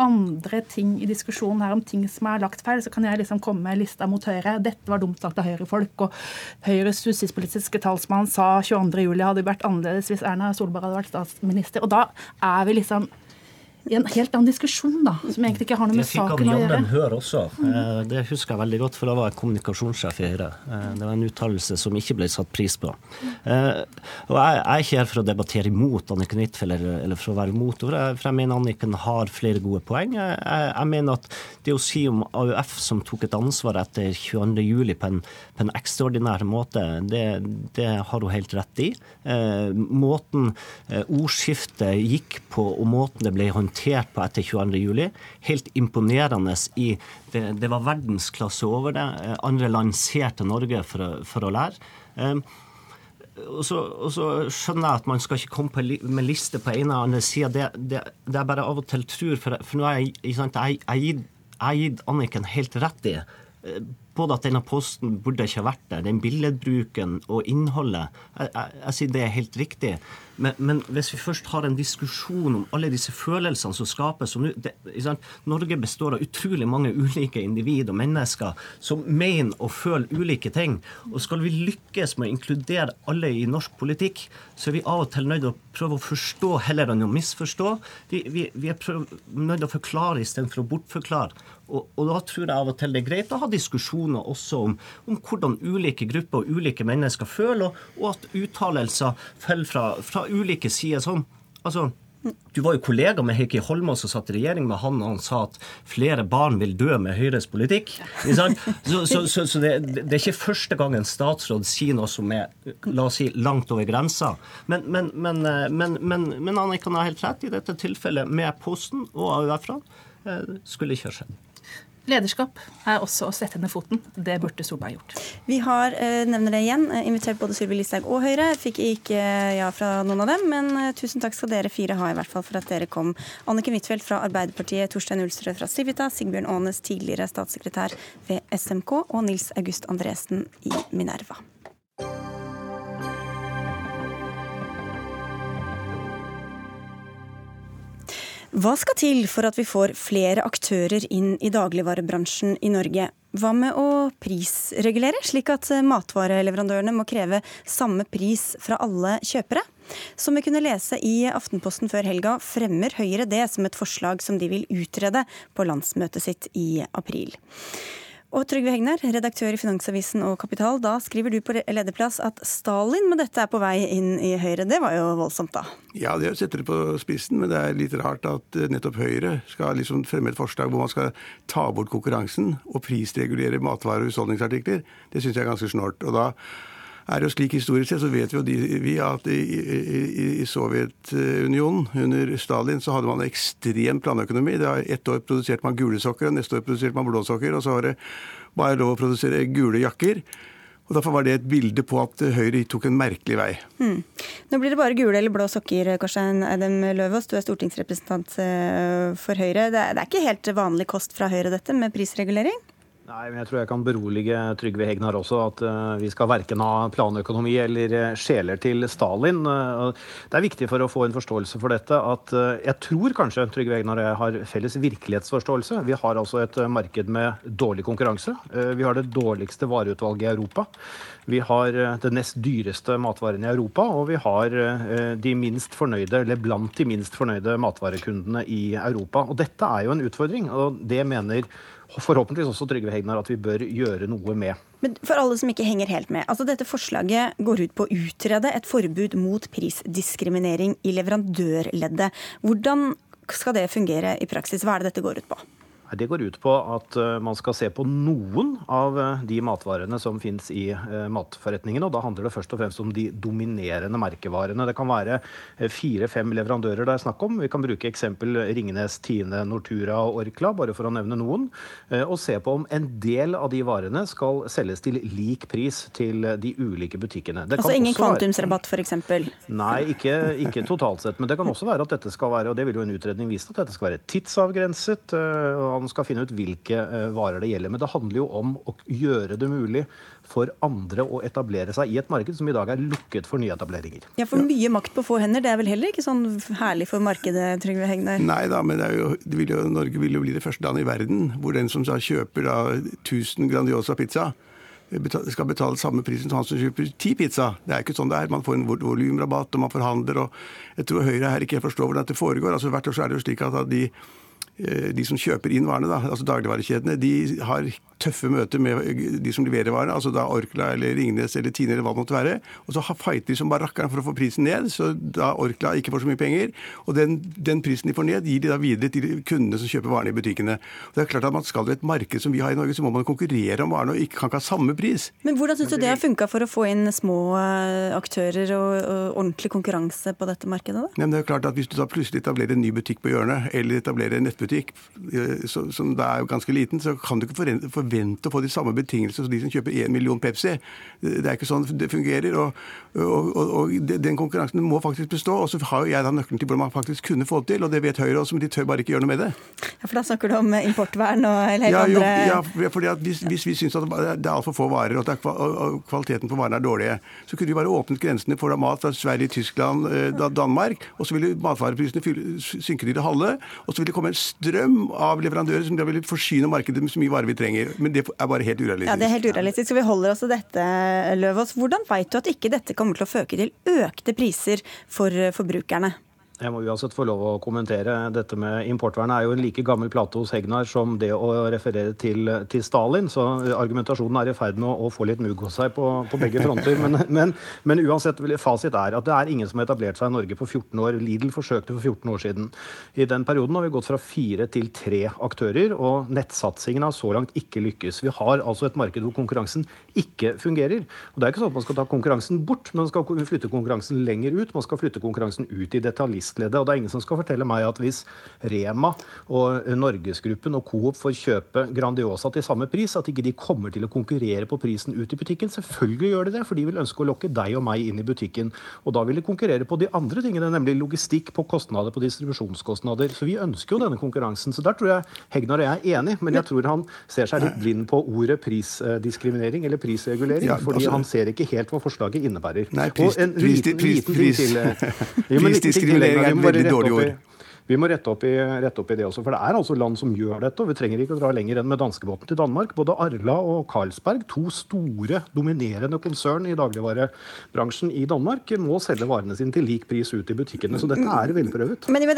andre ting i diskusjonen her om ting som er lagt feil, så kan jeg liksom komme med lista mot Høyre. Dette var dumt sagt av Høyre-folk. Og Høyres justispolitiske talsmann sa 22.07 hadde vært annerledes hvis Erna Solberg hadde vært statsminister. Og da er vi liksom i en helt annen diskusjon, da, som egentlig ikke har noe med saken å gjøre. Det fikk Hør også. Det husker jeg veldig godt, for da var jeg kommunikasjonssjef i Høyre. Det var en uttalelse som ikke ble satt pris på. Og jeg er ikke her for å debattere imot Anniken Huitfeldt eller, eller for å være imot for jeg mener Anniken har flere gode poeng. Jeg, jeg, mener at det å si om AUF som tok et ansvar etter 22.07 på, en, på en ekstraordinær måte, det, det har hun helt rett i. Måten ordskiftet gikk på, og måten det ble håndtert håndtert på etter 22.07. Helt imponerende i det, det, var verdensklasse over det. Andre land ser til Norge for å, for å lære. Um, og så, og så, skjønner jeg at man skal ikke komme med liste på ene og andre sida. Det, det, det, er bare av og til tror, for, for nå har jeg, jeg gitt Anniken helt rett i eh, både at denne posten burde ikke ha vært der, den billedbruken og innholdet. Jeg, jeg, jeg sier det er helt riktig. Men, men, hvis vi først har en diskusjon om alle disse følelsene som skapes og det, Norge består av utrolig mange ulike individ og mennesker som mener og føler ulike ting. Og skal vi lykkes med å inkludere alle i norsk politikk, så er vi av og til nødt til å prøve å forstå heller enn å misforstå. Vi, vi, vi er nødt til å forklare istedenfor å bortforklare. Og, og, da tror jeg av og til det er greit å ha diskusjoner også om, om hvordan ulike grupper og ulike mennesker føler, og, og at uttalelser faller fra, fra, ulike sider. sånn. Altså, du var jo kollega med Heikki Holmås som satt i regjering med han, og han sa at flere barn vil dø med Høyres politikk. Så, så, så, så det, det, er ikke første gang en statsråd sier noe som er la oss si, langt over grensa. Men, men, men, men, men, men Anniken har helt rett i dette tilfellet med Posten og AUF-ene. Eh, skulle ikke ha skjedd. Lederskap er også å sette ned foten. Det burde Solberg gjort. Vi har, eh, nevner det igjen, eh, invitert både Sylvi Listhaug og Høyre. Fikk ikke eh, ja fra noen av dem, men tusen takk skal dere fire ha i hvert fall for at dere kom. Anniken Huitfeldt fra Arbeiderpartiet, Torstein Ulstrød fra Civita, Sigbjørn Aanes, tidligere statssekretær ved SMK, og Nils August Andresen i Minerva. Hva skal til for at vi får flere aktører inn i dagligvarebransjen i Norge? Hva med å prisregulere, slik at matvareleverandørene må kreve samme pris fra alle kjøpere? Som vi kunne lese i Aftenposten før helga, fremmer Høyre det som et forslag som de vil utrede på landsmøtet sitt i april. Og Trygve Hegnar, redaktør i Finansavisen og Kapital, da skriver du på lederplass at Stalin med dette er på vei inn i Høyre. Det var jo voldsomt, da? Ja, det setter det på spissen, men det er litt rart at eh, nettopp Høyre skal liksom fremme et forslag hvor man skal ta bort konkurransen og prisregulere matvarer og husholdningsartikler. Det syns jeg er ganske snålt. Er jo slik historisk sett, så vet vi jo vi at i, Sovjetunionen under Stalin så hadde man ekstrem planøkonomi. Det var Ett år produserte man gule sokker, og neste år produserte man blå sokker. Og så var det bare lov å produsere gule jakker. Og Derfor var det et bilde på at Høyre tok en merkelig vei. Mm. Nå blir det bare gule eller blå sokker, Korstein Eidem Løvaas. Du er stortingsrepresentant eh, for Høyre. Det er ikke helt vanlig kost fra Høyre dette, med prisregulering? Nei, men Jeg tror jeg kan berolige Trygve Hegnar også, at uh, vi skal verken ha planøkonomi eller uh, sjeler til Stalin. Uh, det er viktig for å få en forståelse for dette at jeg tror kanskje Trygve Hegnar og jeg har felles virkelighetsforståelse. Vi har altså et marked med dårlig konkurranse. vi har det dårligste vareutvalget i Europa. Vi har det nest dyreste matvarene i Europa, og vi har de minst fornøyde, eller blant de minst fornøyde matvarekundene i Europa. Og dette er jo en utfordring, og det mener forhåpentligvis også Trygve Hegnar at vi bør gjøre noe med. Men for alle som ikke henger helt med, altså dette forslaget går ut på å utrede et forbud mot prisdiskriminering i leverandørleddet. Hvordan skal det fungere i praksis? Hva er det dette går ut på? Det går ut på at eh, man skal se på noen av eh, de matvarene som finnes i eh, matforretningene. og Da handler det først og fremst om de dominerende merkevarene. Det kan være fire-fem leverandører det er snakk om. Vi kan bruke eksempel Ringnes, Tine, Nortura og Orkla, bare for å nevne noen. Og se på om en del av de varene skal selges til lik pris til de ulike butikkene. Det altså ingen kvantumsrabatt f.eks.? Nei, ikke, ikke, totalt sett. Men det kan også være at dette skal være, og det vil jo en utredning vise, at dette skal være tidsavgrenset. og man skal finne ut hvilke eh, varer det gjelder. Men det handler jo om å gjøre det mulig for andre å etablere seg i et marked som i dag er lukket for nyetableringer. Ja, For mye makt på få hender, det er vel heller ikke sånn herlig for markedet, Trygve Hegnar? Nei da, men jo, vil jo, Norge vil jo bli det første landet i verden hvor den som kjøper da 1000 Grandiosa pizza, skal betale samme pris som han som kjøper ti pizza. Det er ikke sånn det er. Man får en volumrabatt, og man forhandler. og Jeg tror Høyre her ikke forstår hvordan dette foregår. Altså Hvert år så er det jo slik at de de som kjøper inn varene, da, altså dagligvarekjedene, de har tøffe møter med de som leverer varene, altså da Orkla eller Ringnes eller Tine eller hva det måtte være. Og så fighter de som bare rakkeren for å få prisen ned, så da Orkla ikke får så mye penger. Og den, den, prisen de får ned, gir de da videre til kundene som kjøper varene i butikkene. Og det er klart at man Skal i et marked som vi har i Norge, så må man konkurrere om varene og ikke kan ikke ha samme pris. Men hvordan syns du det har funka for å få inn små eh, aktører og, og ordentlig konkurranse på dette markedet? da? Men det er klart at Hvis du da plutselig etablerer en ny butikk på hjørnet, eller etablerer en nettbutikk eh, som da er ganske liten, så kan du ikke forvente å få de samme betingelsene som de som kjøper én million Pepsi. Det er ikke sånn det fungerer. og, og, og, og Den konkurransen må faktisk bestå. Og så har jo jeg da nøkkelen til hvordan man faktisk kunne få det til, og det vet Høyre også, men de tør bare ikke gjøre noe med det. Ja, For da snakker du om importvern og helt ja, jo, andre Ja, fordi at hvis, hvis vi syns at det er altfor få varer, og at kvaliteten på varene er dårlige, så kunne vi bare åpnet grensene for mat fra Sverige, Tyskland, eh, Danmark, og så ville matvareprisene synke til det halve, og så ville det komme en strøm av leverandører som da ville forsyne markedet med så mye varer vi trenger. Men det er bare helt urealistisk. Ja, det er helt urealistisk. Så vi holder oss til dette, Løvaas. Hvordan vet du at ikke dette kommer til å føke til økte priser for forbrukerne? Jeg må uansett få lov å kommentere. Dette med importvernet er jo en like gammel plate hos Hegnar som det å referere til, til Stalin. Så argumentasjonen er i ferd med å, å få litt mugg hos seg på, på begge <laughs> fronter. Men, men, men, uansett, fasit er at det er ingen som har etablert seg i Norge på 14 år. Lidl forsøkte for 14 år siden. I den perioden har vi gått fra fire til tre aktører, og nettsatsingen har så langt ikke lykkes. Vi har altså et marked hvor konkurransen ikke fungerer. Og det er ikke sånn at man skal ta konkurransen bort, men man skal flytte konkurransen lenger ut. Man skal flytte konkurransen ut i detaljist fastleddet. Og det er ingen som skal fortelle meg at hvis Rema og Norgesgruppen og Coop får kjøpe Grandiosa til samme pris, at ikke de kommer til å konkurrere på prisen ut i butikken. Selvfølgelig gjør de det, for de vil ønske å lokke deg og meg inn i butikken. Og da vil de konkurrere på de andre tingene, nemlig logistikk, på kostnader, på distribusjonskostnader. Så vi ønsker jo denne konkurransen. Så der tror jeg Hegnar og jeg er enig, men jeg tror han ser seg litt blind på ordet prisdiskriminering eller prisregulering, ja, fordi altså, han ser ikke helt hva forslaget innebærer. Nei, pris, pris, pris, pris, <laughs> prisdiskriminering er et veldig dårlig ord. Vi må rette opp, i, rette opp, i, det også. For det er altså land som gjør dette. og Vi trenger ikke å dra lenger enn med danskebåten til Danmark. Både Arla og Carlsberg, to store, dominerende konsern i dagligvarebransjen i Danmark, må selge varene sine til lik pris ut i butikkene. Så dette er velprøvet. Men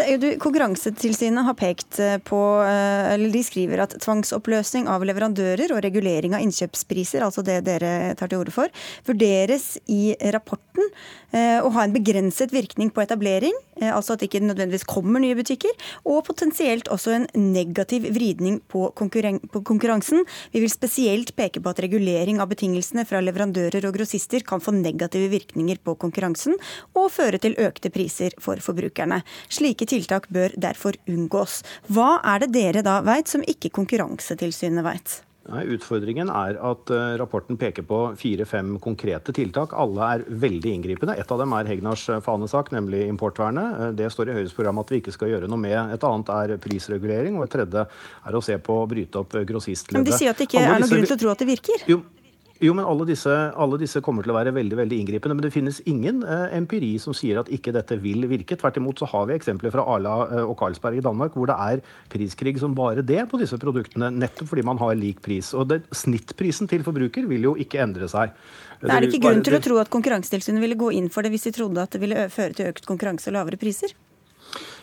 Konkurransetilsynet har pekt eh, på, eh, eller de skriver at tvangsoppløsning av leverandører og regulering av innkjøpspriser, altså det dere tar til orde for, vurderes i rapporten eh, å ha en begrenset virkning på etablering, altså at det ikke nødvendigvis kommer nye butikker, og potensielt også en negativ vridning på, på konkurransen. Vi vil spesielt peke på at regulering av betingelsene fra leverandører og grossister kan få negative virkninger på konkurransen og føre til økte priser for forbrukerne. Slike tiltak bør derfor unngås. Hva er det dere da veit som ikke Konkurransetilsynet veit? Nei, Utfordringen er at uh, rapporten peker på fire-fem konkrete tiltak. Alle er veldig inngripende. Et av dem er Hegnars eh, fanesak, nemlig importvernet. Uh, det står i Høyres program at vi ikke skal gjøre noe med. Et annet er prisregulering, og et tredje er å se på å bryte opp grossistleddet. Men De sier at det ikke Alle er noen grunn til å tro at det virker? Jo, jo, men alle disse, alle disse, kommer til å være veldig veldig inngripende. Men det finnes ingen eh, empiri som sier at ikke dette vil virke. Tvert imot så har vi eksempler fra Arla eh, og Karlsberg i Danmark hvor det er priskrig som bare det på disse produktene, nettopp fordi man har lik pris. Og det, Snittprisen til forbruker vil jo ikke endre seg. Det er det ikke grunn til å tro at Konkurransetilsynet ville gå inn for det hvis de trodde at det ville føre til økt konkurranse og lavere priser?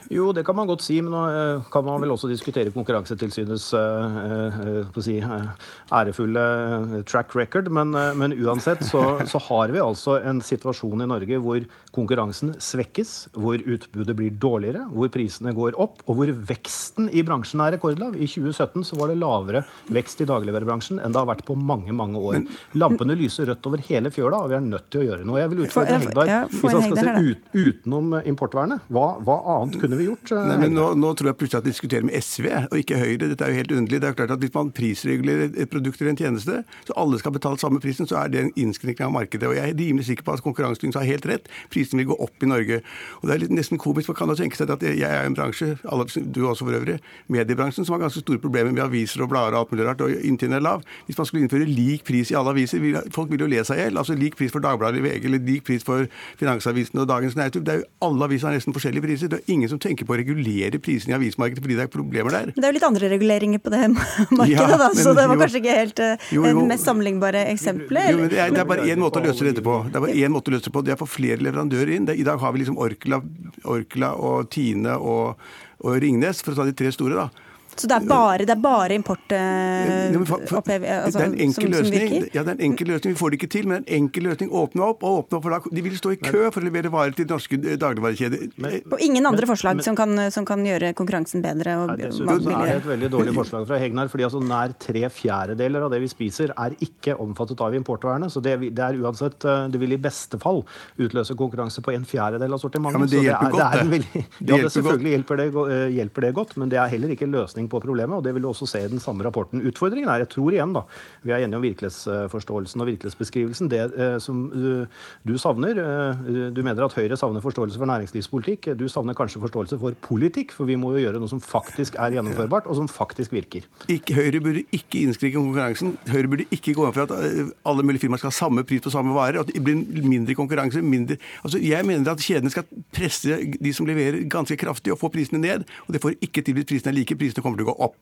Jo, det kan man godt si, men nå eh, kan man vel også diskutere Konkurransetilsynets uh, si, ærefulle track record. Men, men uansett så, så, har vi altså en situasjon i Norge hvor konkurransen svekkes, hvor utbudet blir dårligere, hvor prisene går opp, og hvor veksten i bransjen er rekordlav. I 2017 så var det lavere vekst i dagligvarebransjen enn det har vært på mange mange år. Lampene lyser rødt over hele fjøla, og vi er nødt til å gjøre noe. Jeg vil utfordre Hegdar, hvis han skal se ut, utenom importvernet, hva, hva annet kunne vi gjort? Eh, Nei, men nå, nå, tror jeg plutselig at de diskuterer med SV og ikke Høyre. Dette er jo helt underlig. Det er klart at Hvis man prisregulerer et produkt eller en tjeneste, så alle skal betale samme prisen, så er det en innskrenkning av markedet. Og Jeg er rimelig sikker på at Konkurransetilsynet har helt rett. Prisen vil gå opp i Norge. Og Det er litt nesten komisk. Man kan jo tenke seg at jeg er i en bransje, alle, du også for øvrig, mediebransjen, som har ganske store problemer med aviser og blader og alt mulig rart, og inntjeningen er lav. Hvis man skulle innføre lik pris i alle aviser, vil, folk vil jo le seg i hjel. Altså lik pris for Dagbladet VG eller lik pris for Finansavisen og Dagens Næringsliv. Det er jo alle aviser har nesten forskjellige priser. Det er ingen som tenker på å regulere prisene i avismarkedet fordi det er problemer der. Men det er jo litt andre reguleringer på det <laughs> markedet, ja, da, så det var jo, kanskje ikke helt uh, jo, jo, mest sammenlignbare eksempler? Jo, men det er, det er bare én måte å løse dette på. Det er bare én måte å løse det på. Det er å få flere leverandører inn. I dag har vi liksom Orkla, Orkla og Tine og, og Ringnes, for å ta de tre store. da. Så det er bare, det er bare import eh, opphev, altså, det er en enkel som, løsning. som ja, det er en enkel løsning. Vi får det ikke til, men en enkel løsning. Åpne opp og åpne opp. For da, de vil stå i kø for å levere varer til norske eh, dagligvarekjeder. Og ingen andre men, forslag men, som, kan, som, kan, gjøre konkurransen bedre og nei, billigere. Det er et veldig dårlig forslag fra Hegnar. fordi altså Nær tre fjerdedeler av det vi spiser, er ikke omfattet av importvernet. Så det, det, er uansett eh, Det vil i beste fall utløse konkurranse på en fjerdedel av sortimentet. Ja, men det hjelper godt, det. Veldig, ja, det selvfølgelig hjelper det, hjelper det godt, men det er heller ikke en på problemet. og det vil du også se i den samme rapporten. Utfordringen er, jeg tror igjen da, vi er enige om virkelighetsforståelsen og virkelighetsbeskrivelsen. Det eh, som uh, du savner, uh, du mener at Høyre savner forståelse for næringslivspolitikk. Du savner kanskje forståelse for politikk, for vi må jo gjøre noe som faktisk er gjennomførbart, og som faktisk virker. Ikke, Høyre burde ikke innskrikke konkurransen. Høyre burde ikke gå inn for at alle mulige firmaer skal ha samme pris på samme varer. At det blir mindre konkurranse. mindre... Altså, jeg mener at kjedene skal presse de som leverer, ganske kraftig og få prisene ned. Og det får ikke til hvis prisene er like. Prisene kommer til å gå opp.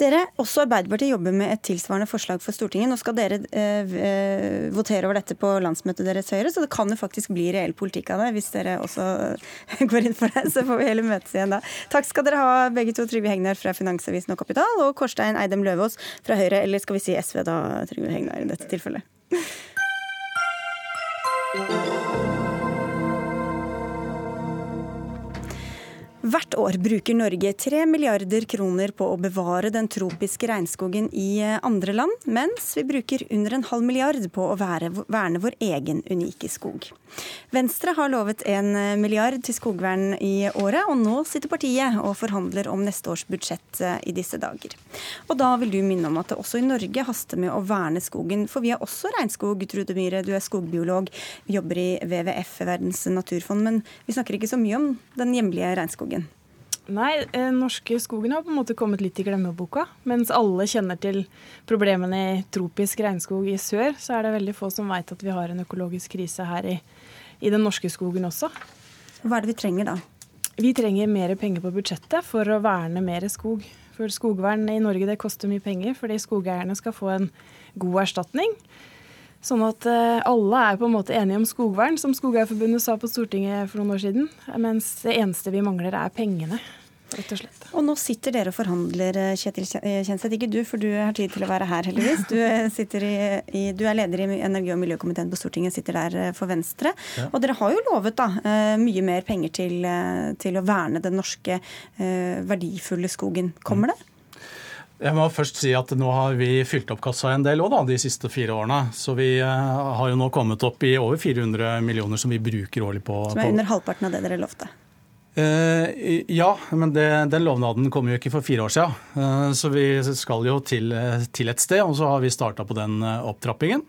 Dere, også Arbeiderpartiet jobber med et tilsvarende forslag for Stortinget. Nå skal dere eh, eh, votere over dette på landsmøtet deres Høyre, så det kan jo faktisk bli reell politikk av det hvis dere også <laughs> går inn for det. Så får vi heller møtes igjen da. Takk skal dere ha begge to, Trygve Hegnar fra Finansavisen og Kapital, og Kårstein Eidem Løvaas fra Høyre, eller skal vi si SV da, Trygve Hegnar i dette tilfellet. Hvert år bruker Norge 3 milliarder kroner på å bevare den tropiske regnskogen i eh, andre land, mens vi bruker under en halv milliard på å verne vår egen unike skog. Venstre har lovet en eh, milliard til skogvern i året, og nå sitter partiet og forhandler om neste års budsjett eh, i disse dager. Og da vil du minne om at det også i Norge haster med å verne skogen, for vi har også regnskog. Trude Myhre, du er skogbiolog, vi jobber i WWF, Verdens naturfond, men vi snakker ikke så mye om den hjemlige regnskogen. Nei, eh, norske skogen har på en måte kommet litt i glemmeboka. Mens alle kjenner til problemene i tropisk regnskog i sør, så er det veldig få som veit at vi har en økologisk krise her i, i, den norske skogen også. Hva er det vi trenger da? Vi trenger mer penger på budsjettet for å verne mer skog. For skogvern i Norge det koster mye penger, fordi skogeierne skal få en god erstatning. Sånn at eh, alle er på en måte enige om skogvern, som Skogeierforbundet sa på Stortinget for noen år siden. Mens det eneste vi mangler, er pengene. Rett og slett. Og nå sitter dere og forhandler, eh, Kjetil eh, Kjenseth. Ikke du, for du har tid til å være her, heldigvis. Du, i, i, du er leder i energi- og miljøkomiteen på Stortinget, sitter der for Venstre. Ja. Og dere har jo lovet da, mye mer penger til, til å verne den norske verdifulle skogen. Kommer det? Jeg må først si at Nå har vi fylt opp kassa en del også, da, de siste fire årene. Så vi uh, har jo nå kommet opp i over 400 millioner som vi bruker årlig på Som er under halvparten av det dere lovte? Uh, ja, men det, den lovnaden kom jo ikke for fire år siden. Uh, så vi skal jo til, til, et sted, og så har vi starta på den opptrappingen.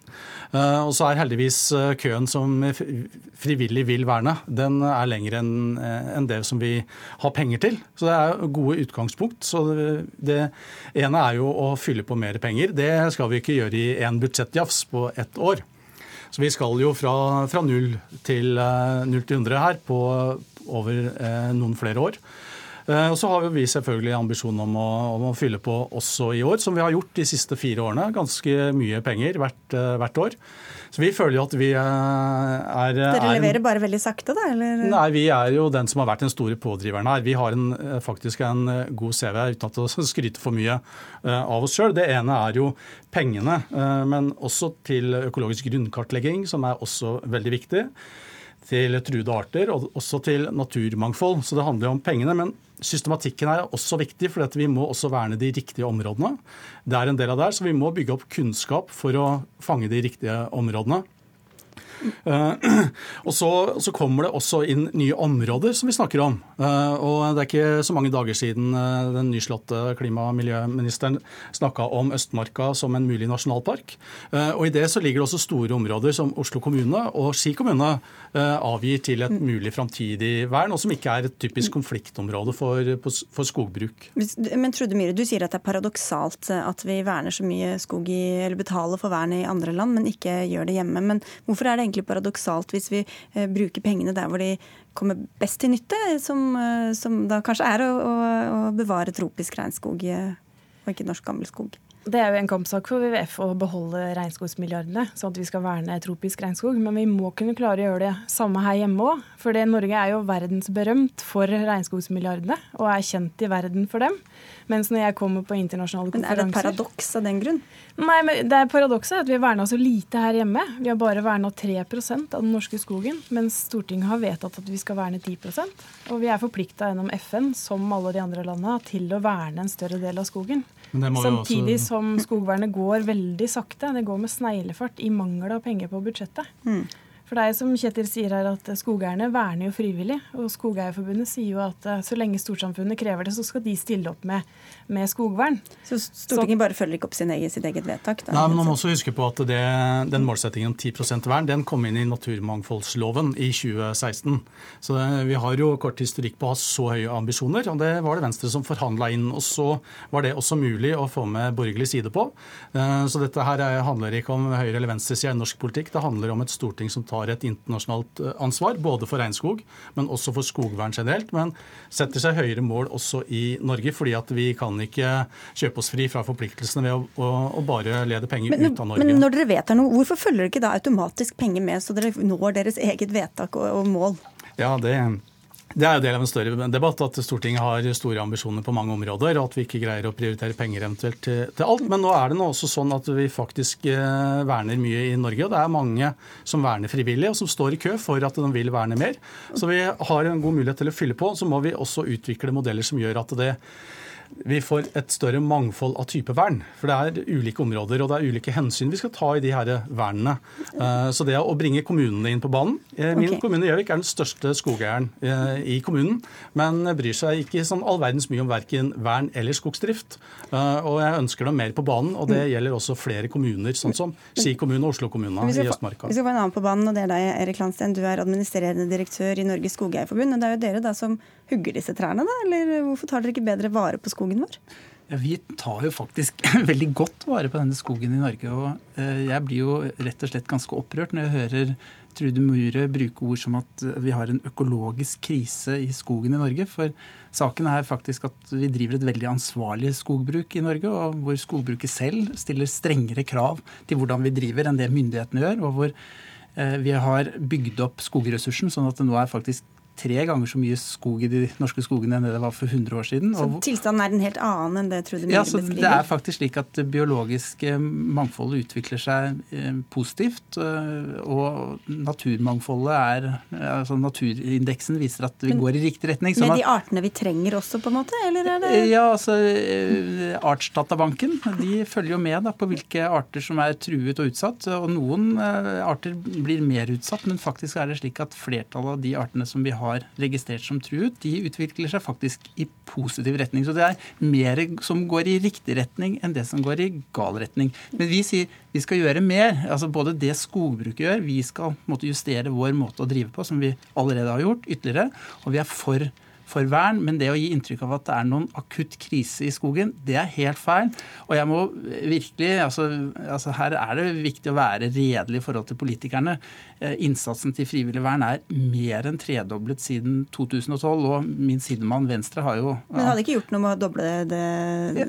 Og så er heldigvis køen som frivillig vil verne, den er lengre enn en det som vi har penger til. Så det er gode utgangspunkt. Så det, det ene er jo å fylle på mer penger. Det skal vi ikke gjøre i én budsjettjafs på ett år. Så vi skal jo fra, fra 0 til, 0 til 100 her på, over eh, noen flere år. Eh, og så har vi selvfølgelig ambisjon om å, om å, fylle på også i år, som vi har gjort de siste fire årene. Ganske mye penger hvert, eh, hvert år. Så vi føler jo at vi er Dere leverer bare veldig sakte, da? Eller? Nei, vi er jo den som har vært den store pådriveren her. Vi har en, faktisk en god CV, uten at å skryte for mye av oss sjøl. Det ene er jo pengene, men også til økologisk grunnkartlegging, som er også veldig viktig til truede arter og også til naturmangfold. Så det handler jo om pengene. Men systematikken er også viktig, for vi må også verne de riktige områdene. Det er en del av det, så vi må bygge opp kunnskap for å fange de riktige områdene. Eh, <clears throat> og så, så, kommer det også inn nye områder som vi snakker om. Eh, og det er ikke så mange dager siden eh, den nyslåtte klima- og miljøministeren snakka om Østmarka som en mulig nasjonalpark. Og i det så ligger det også store områder som Oslo kommune og Ski kommune avgir til et mulig framtidig vern, og som ikke er et typisk konfliktområde for, for skogbruk. Men Trude Myhre, du sier at det er paradoksalt at vi verner så mye skog i, eller betaler for vern i andre land, men ikke gjør det hjemme. Men hvorfor er det egentlig paradoksalt hvis vi eh, bruker pengene der hvor de kommer best til nytte, som, eh, som da kanskje er å, å, å bevare tropisk regnskog og ikke norsk gammelskog? Det er jo en kampsak for WWF å beholde regnskogsmilliardene, sånn at vi skal verne tropisk regnskog. Men vi må kunne klare å gjøre det samme her hjemme òg. For Norge er jo verdensberømt for regnskogsmilliardene, og er kjent i verden for dem. Mens når jeg kommer på internasjonale konferanser Men Er det et paradoks av den grunn? Nei, men det er paradokset at vi har verna så lite her hjemme. Vi har bare verna 3% av den norske skogen, mens Stortinget har vedtatt at vi skal verne 10% Og vi er forplikta gjennom FN, som alle de andre landene, til å verne en større del av skogen. Samtidig også... som skogvernet går veldig sakte. Det går med sneglefart i mangel av penger på budsjettet. Mm. For det er som Kjetil sier her, at skogeierne verner jo frivillig. Og Skogeierforbundet sier jo at eh, så lenge storsamfunnet krever det, så skal de stille opp med, med skogvern. Så Stortinget så, bare følger ikke opp sin egen, sitt eget vedtak? Da, Nei, men Man må også huske på at det, den målsettingen om 10% vern den kom inn i naturmangfoldsloven i 2016. Så det, vi har jo kort historikk på å ha så høye ambisjoner, og det var det Venstre som forhandla inn. Og så var det også mulig å få med borgerlig side på. Eh, så dette her handler ikke om høyre- eller venstresida i norsk politikk, det handler om et storting som tar tar et internasjonalt eh, ansvar, både for regnskog, men også for skogvern generelt. Men setter seg høyere mål også i Norge, fordi at vi kan ikke kjøpe oss fri fra forpliktelsene ved å, å, å bare lede penger men, ut av Norge. Men når dere vedtar noe, hvorfor følger dere ikke da automatisk penger med, så dere når deres eget vedtak og, og mål? Ja, det det er jo del av en større debatt at Stortinget har store ambisjoner på mange områder, og at vi ikke greier å prioritere penger eventuelt til, alt. Men nå er det nå også sånn at vi faktisk eh, verner mye i Norge. Og det er mange som verner frivillig, og som står i kø for at de vil verne mer. Så vi har en god mulighet til å fylle på. Så må vi også utvikle modeller som gjør at det vi får et større mangfold av type vern. For det er ulike områder og det er ulike hensyn vi skal ta i de her vernene. Eh, så det å bringe kommunene inn på banen eh, Min okay. kommune Gjøvik er den største skogeieren eh, i kommunen, men bryr seg ikke sånn all verdens mye om verken vern eller skogsdrift. Og jeg ønsker dem mer på banen, og det gjelder også flere kommuner, sånn som Ski kommune og Oslo kommune i Østmarka. Vi skal få en annen på banen, og det er deg, Erik Landsten. Du er administrerende direktør i Norges Skogeierforbund. og Det er jo dere da som hugger disse trærne, da? Eller hvorfor tar dere ikke bedre vare på skogen vår? Ja, Vi tar jo faktisk <clears throat> veldig godt vare på denne skogen i Norge. og eh, Jeg blir jo rett og slett ganske opprørt når jeg hører Trude Mure bruke ord som at vi har en økologisk krise i skogen i Norge. For saken er faktisk at vi driver et veldig ansvarlig skogbruk i Norge, og hvor skogbruket selv stiller strengere krav til hvordan vi driver enn det myndighetene gjør. og hvor eh, vi har bygd opp skogressursen sånn at det nå er faktisk tre ganger så mye skog i de norske skogene enn det det var for 100 år siden. Så tilstanden er en helt annen enn det Trude Myhre ja, beskriver? Det er faktisk slik at det biologiske mangfoldet utvikler seg eh, positivt. Eh, og naturmangfoldet er altså Naturindeksen viser at vi Men, går i riktig retning. Med de artene vi trenger også, på en måte? Eller er det Ja, altså eh, Artsdatabanken de følger jo med da, på hvilke arter som er truet og utsatt. Og noen arter blir mer utsatt, men faktisk er det slik at flertallet av de artene som vi har har registrert som truet, de utvikler seg faktisk i positiv retning. Så det er mer som går i riktig retning enn det som går i gal retning. Men vi sier vi skal gjøre mer. altså Både det skogbruket gjør, vi skal måtte justere vår måte å drive på, som vi allerede har gjort, ytterligere. Og vi er for for vern, men det å gi inntrykk av at det er noen akutt krise i skogen, det er helt feil. Og jeg må virkelig, altså, altså Her er det viktig å være redelig i forhold til politikerne. Eh, innsatsen til frivillig vern er mer enn tredoblet siden 2012, og min sidemann Venstre har jo Men hadde ikke gjort noe med å doble det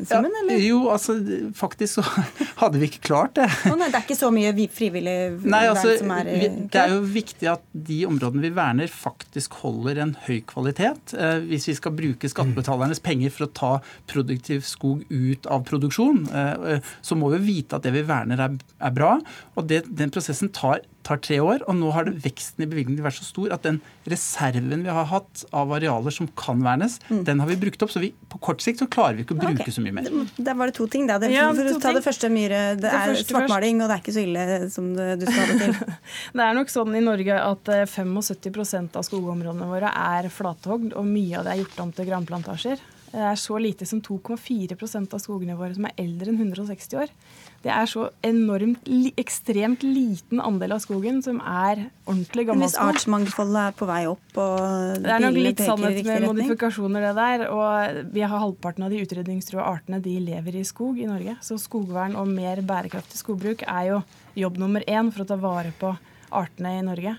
summen, ja, eller? Jo, altså faktisk så <laughs> hadde vi ikke klart det. Oh, nei, det er ikke så mye frivillig nei, altså, vern som er vi, Det er jo viktig at de områdene vi verner, faktisk holder en høy kvalitet. Eh, hvis vi skal bruke skattebetalernes penger for å ta produktiv skog ut av produksjon, eh, så må vi vite at det vi verner er, er bra. Og det, den prosessen tar tar tre år. Og nå har det veksten i bevilgningene vært så stor at den reserven vi har hatt av arealer som kan vernes, mm. den har vi brukt opp. Så vi, på kort sikt så klarer vi ikke å bruke okay. så mye mer. Der var det to ting. Da. Det, ja, for å ta det første, Myhre. Det, det er svartmaling, og det er ikke så ille som det, du skal ha det til. <laughs> det er nok sånn i Norge at 75 eh, av skogområdene våre er flathogd, og mye av det er gjort om til granplantasjer. Det er så lite som 2,4% av skogene våre som er eldre enn 160 år. Det er så enormt, ekstremt liten andel av skogen som er ordentlig gammel skog. Hvis artsmangfoldet er på vei opp og Det er nok litt sannhet med modifikasjoner, det der. Og vi har halvparten av de utrydningstrua artene de lever i skog i Norge. Så skogvern og mer bærekraftig skogbruk er jo jobb nummer én for å ta vare på artene i Norge.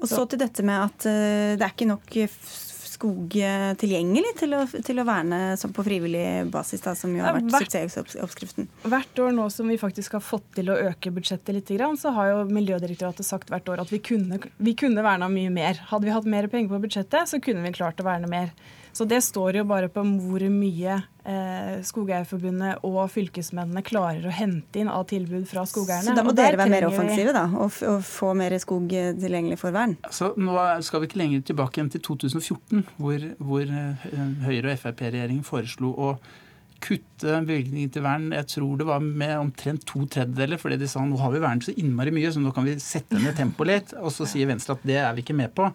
Og så til dette med at uh, det er ikke nok skog tilgjengelig til å, til å verne på frivillig basis, da, som jo har vært suksessoppskriften? Hvert år nå som vi faktisk har fått til å øke budsjettet litt, så har jo Miljødirektoratet sagt hvert år at vi kunne, vi kunne verna mye mer. Hadde vi hatt mer penger på budsjettet, så kunne vi klart å verne mer. Så det står jo bare på hvor mye eh, Skogeierforbundet og fylkesmennene klarer å hente inn av tilbud fra skogeierne. Så da må dere være mer offensive da, og, og, få mer skog tilgjengelig for vern? Altså, nå skal vi ikke lenger tilbake enn til 2014, hvor, hvor eh, Høyre- og Frp-regjeringen foreslo å kutte bevilgningen til vern. Jeg tror det var med omtrent to tredjedeler, fordi de sa nå har vi vernet så innmari mye, så nå kan vi sette ned tempoet litt. Og så sier Venstre at det er vi ikke med på.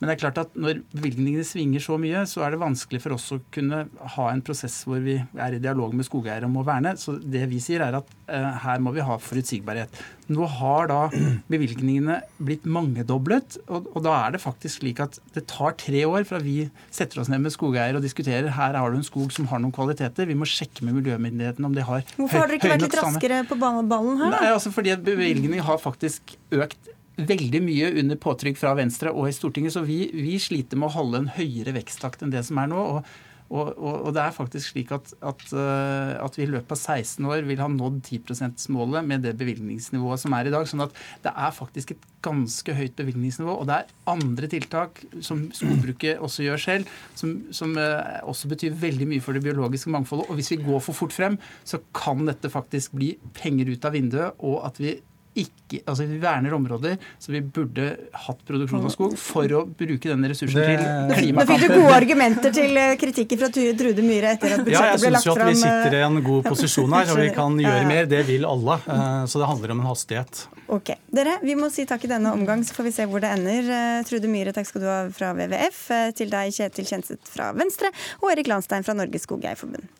Men det er klart at når bevilgningene svinger så mye, så er det vanskelig for oss å kunne ha en prosess hvor vi er i dialog med skogeiere om å verne. Så det vi sier er at eh, her må vi ha forutsigbarhet. Nå har da bevilgningene blitt mangedoblet, og, og da er det faktisk slik at det tar tre år fra vi setter oss ned med skogeiere og diskuterer her har du en skog som har noen kvaliteter. Vi må sjekke med miljømyndighetene om de har Hvorfor har dere ikke vært litt raskere på ballen her? Nei, altså fordi bevilgningene har faktisk økt veldig mye under påtrykk fra Venstre og i Stortinget, så vi, vi sliter med å holde en høyere veksttakt enn det som er nå. og og, og, og, det er faktisk slik at, at, uh, at, vi i løpet av 16 år vil ha nådd 10 %-målet med det bevilgningsnivået som er i dag. sånn at det er faktisk et ganske høyt bevilgningsnivå. Og det er andre tiltak som skogbruket også gjør selv, som, som uh, også betyr veldig mye for det biologiske mangfoldet. Og hvis vi går for fort frem, så kan dette faktisk bli penger ut av vinduet, og at vi ikke, altså vi verner områder så vi burde hatt produksjon av skog for å bruke denne ressursen det, til klimakampen. Nå fikk du gode argumenter til eh, kritikken fra Trude Myhre etter at budsjettet ble lagt fram. Ja, jeg syns jo at vi sitter i en god posisjon her, og vi <laughs> kan gjøre mer. Det vil alle. Eh, så det handler om en hastighet. Ok. Dere, vi må si takk i denne omgang, så får vi se hvor det ender. Eh, Trude Myhre, takk skal du ha fra WWF. Til deg, Kjetil Kjenseth fra Venstre, og Erik Landstein fra Norges Skogeierforbund.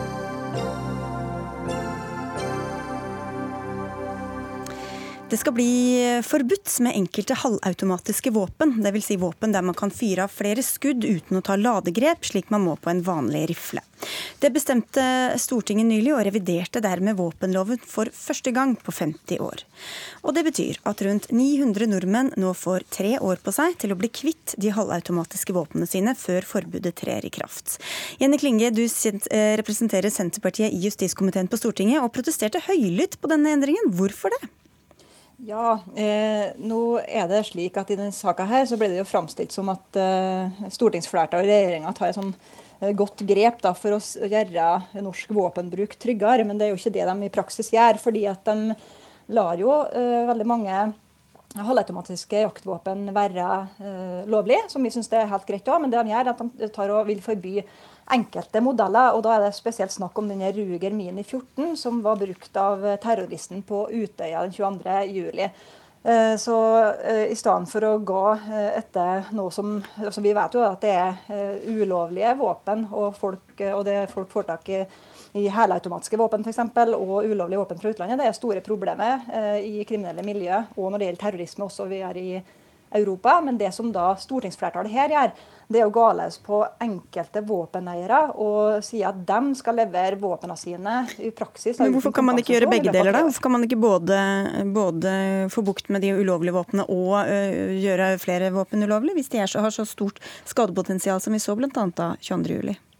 Det skal bli forbudt med enkelte halvautomatiske våpen, dvs. Si våpen der man kan fyre av flere skudd uten å ta ladegrep, slik man må på en vanlig rifle. Det bestemte Stortinget nylig, og reviderte dermed våpenloven for første gang på 50 år. Og det betyr at rundt 900 nordmenn nå får tre år på seg til å bli kvitt de halvautomatiske våpnene sine før forbudet trer i kraft. Jenny Klinge, du eh, representerer Senterpartiet i justiskomiteen på Stortinget, og protesterte høylytt på denne endringen. Hvorfor det? Ja, eh, nå er det slik at I denne saka her så ble det jo framstilt som at eh, stortingsflertallet og regjeringa tar et sånn Eh, godt grep da, for å gjøre norsk våpenbruk tryggere. Men det er jo ikke det de i praksis gjør. fordi at de lar jo eh, veldig mange halvautomatiske jaktvåpen være eh, lovlig, som vi syns er helt greit òg. Men det de gjør, er at de tar og vil forby enkelte modeller. og Da er det spesielt snakk om denne Ruger Mini 14, som var brukt av terroristen på Utøya den 22. juli. Eh, så eh, i stedet for å gå eh, etter noe som altså Vi vet jo at det er ulovlige våpen, og, folk, og det folk får tak i i helautomatiske våpen f.eks. og ulovlige våpen fra utlandet. Det er store problemer i kriminelle miljø og når det gjelder terrorisme også vi er i Europa. Men det som da stortingsflertallet her gjør, det er å gå løs på enkelte våpeneiere og si at de skal levere våpnene sine i praksis. Men Hvorfor kan man ikke gjøre begge deler, da? Hvorfor kan man ikke både, både få bukt med de ulovlige våpnene og uh, gjøre flere våpen ulovlig, hvis de så, har så stort skadepotensial som vi så bl.a. av 22.07?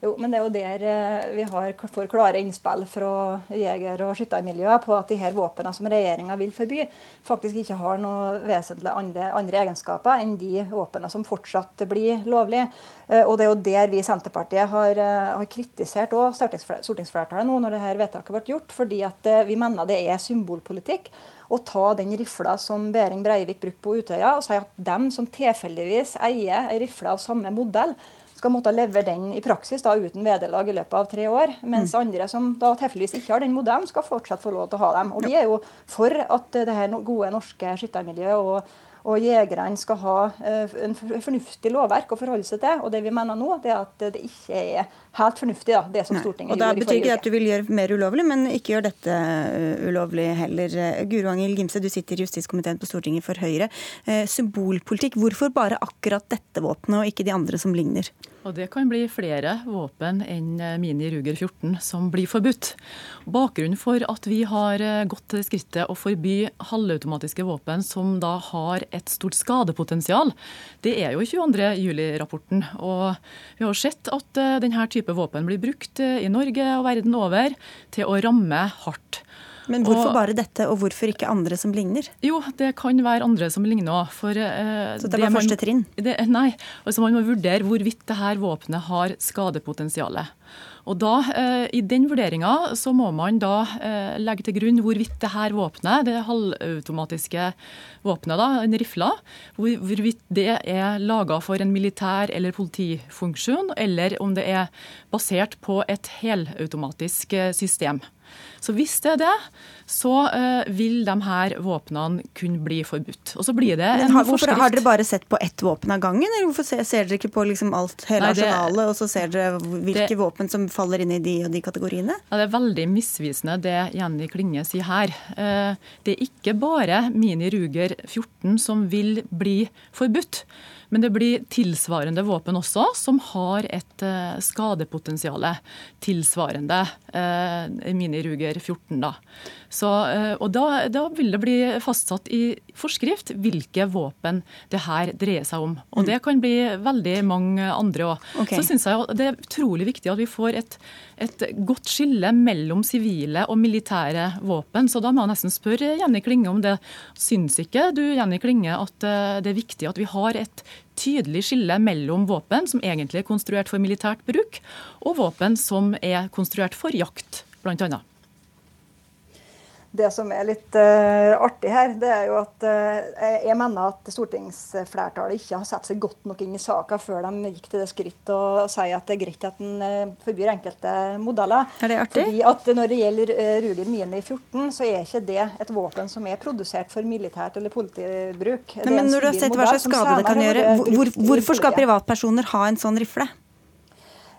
Jo, men det er jo der eh, vi har, får klare innspill fra jeger- og skyttermiljøet på at de her våpnene som regjeringa vil forby, faktisk ikke har noe vesentlig andre, andre egenskaper enn de våpnene som fortsatt blir lovlige. Eh, og det er jo der vi i Senterpartiet har, eh, har kritisert stortingsflertallet nå når dette vedtaket ble gjort, fordi vi mener det er symbolpolitikk å ta den rifla som Behring Breivik brukte på Utøya, og si at dem som tilfeldigvis eier ei rifle av samme modell, skal måtte levere den i praksis da, uten vederlag i løpet av tre år. Mens mm. andre som da tilfeldigvis ikke har den modellen, skal fortsatt få lov til å ha dem. Og Vi er jo for at det her gode norske skyttermiljøet og Og jegerne skal ha eh, en fornuftig lovverk å forholde seg til. Og det vi mener nå, det er at det ikke er helt fornuftig, da, det som Nei. Stortinget og gjorde i forrige uke. Da betyr ikke at du vil gjøre mer ulovlig, men ikke gjør dette eh, ulovlig heller. Guro Angel Gimse, du sitter i justiskomiteen på Stortinget for Høyre. Eh, symbolpolitikk, hvorfor bare akkurat dette våpenet og ikke de andre som ligner? Og Det kan bli flere våpen enn Mini Ruger 14 som blir forbudt. Bakgrunnen for at vi har gått til skrittet å forby halvautomatiske våpen som da har et stort skadepotensial, det er jo 22. juli-rapporten. Og vi har sett at denne denne type våpen blir brukt eh, i Norge og verden over til å ramme hardt. Men hvorfor og, bare dette, og hvorfor ikke andre som ligner? Jo, det kan være andre som ligner òg. Eh, Så det var første trinn? Det, nei. Altså man må vurdere hvorvidt dette våpenet har skadepotensialet. Og da, eh, I den vurderinga så må man da eh, legge til grunn hvorvidt det her våpenet, det halvautomatiske våpenet, da, en rifle, hvor, hvorvidt det er laga for en militær eller politifunksjon, eller om det er basert på et helautomatisk eh, system. Så hvis det er det, så uh, vil de her våpnene kunne bli forbudt. Og så blir det en har, hvorfor Har dere bare sett på ett våpen av gangen, eller hvorfor ser, ser dere ikke på liksom alt, hele arsenalet, og så ser dere hvilke det, våpen som faller inn i de og de kategoriene? Ja, Det er veldig misvisende det Jenny Klinge sier her. Uh, det er ikke bare Mini Ruger 14 som vil bli forbudt. Men det blir tilsvarende våpen også, som har et uh, skadepotensial tilsvarende miniruger Mini Ruger 14. da. Så, uh, og da, da, vil det bli fastsatt i forskrift hvilke våpen det her dreier seg om. Og det kan bli veldig mange andre òg. Okay. Så syns jeg det er utrolig viktig at vi får et, et godt skille mellom sivile og militære våpen. Så da må jeg nesten spørre Jenny Klinge om det. Syns ikke du Jenny Klinge, at det er viktig at vi har et tydelig skille mellom våpen som egentlig er konstruert for militært bruk, og våpen som er konstruert for jakt, bl.a. Det som er litt uh, artig her, det er jo at uh, jeg mener at stortingsflertallet ikke har satt seg godt nok inn i saka før de gikk til det skritt å si at det er greit at en uh, forbyr enkelte modeller. Er det artig? Fordi at Når det gjelder uh, Ruger Mini 14, så er ikke det et våpen som er produsert for militært eller politibruk. Men, men når du har sett hva slags skade det kan gjøre, hvor, hvorfor skal privatpersoner ha en sånn rifle?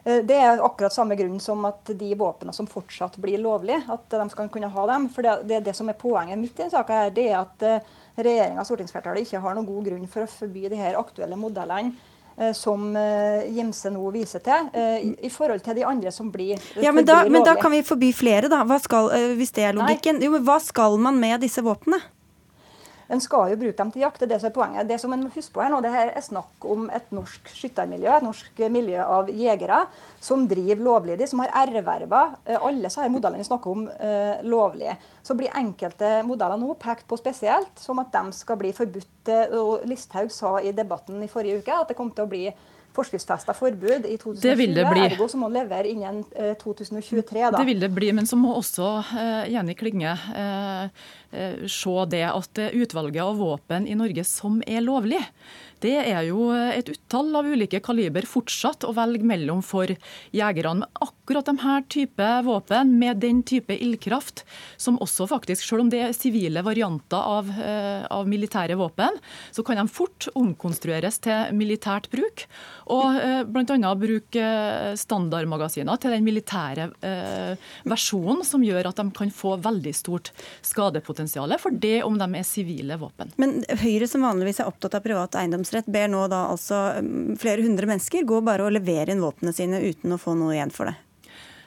Eh, det er akkurat samme grunn som at de våpnene som fortsatt blir lovlige, at de skal kunne ha dem. For det, det, det som er poenget mitt i denne saka, det er at uh, regjeringa og stortingsflertallet ikke har noen god grunn for å forby de her aktuelle modellene uh, som Jimse nå viser til, i, i, forhold til de andre som blir ja, men da, men da kan vi forby flere, da. Skal, hvis det er logikken. Jo, men hva skal man med disse våpnene? En skal jo bruke dem til jakt. Det er det som er poenget. Det som en må huske på her nå, det her er snakk om et norsk skyttermiljø, et norsk miljø av jegere som driver lovlydig, som har erverva eh, alle disse modellene vi snakker om, eh, lovlig. Så blir enkelte modeller nå pekt på spesielt som at de skal bli forbudt. Og Listhaug sa i debatten i forrige uke at det kom til å bli forskriftsfesta forbud i 2020. Det vil det bli. Ergo så må man levere innen 2023. Da. Det vil det bli, men så må også uh, Jenny Klinge uh, se det at utvalget av våpen i Norge som er lovlig, det er jo et utall av ulike kaliber fortsatt å velge mellom for jegerne. Men akkurat de her type våpen med den type ildkraft, som også faktisk, selv om det er sivile varianter av, eh, av militære våpen, så kan de fort omkonstrueres til militært bruk. Og eh, bl.a. bruke standardmagasiner til den militære eh, versjonen, som gjør at de kan få veldig stort skadepotensial for det om de er sivile våpen. Men Høyre, som vanligvis er opptatt av privat eiendomsrett ber nå da altså mm, flere hundre mennesker gå bare og levere inn våpnene sine uten å få noe igjen for det.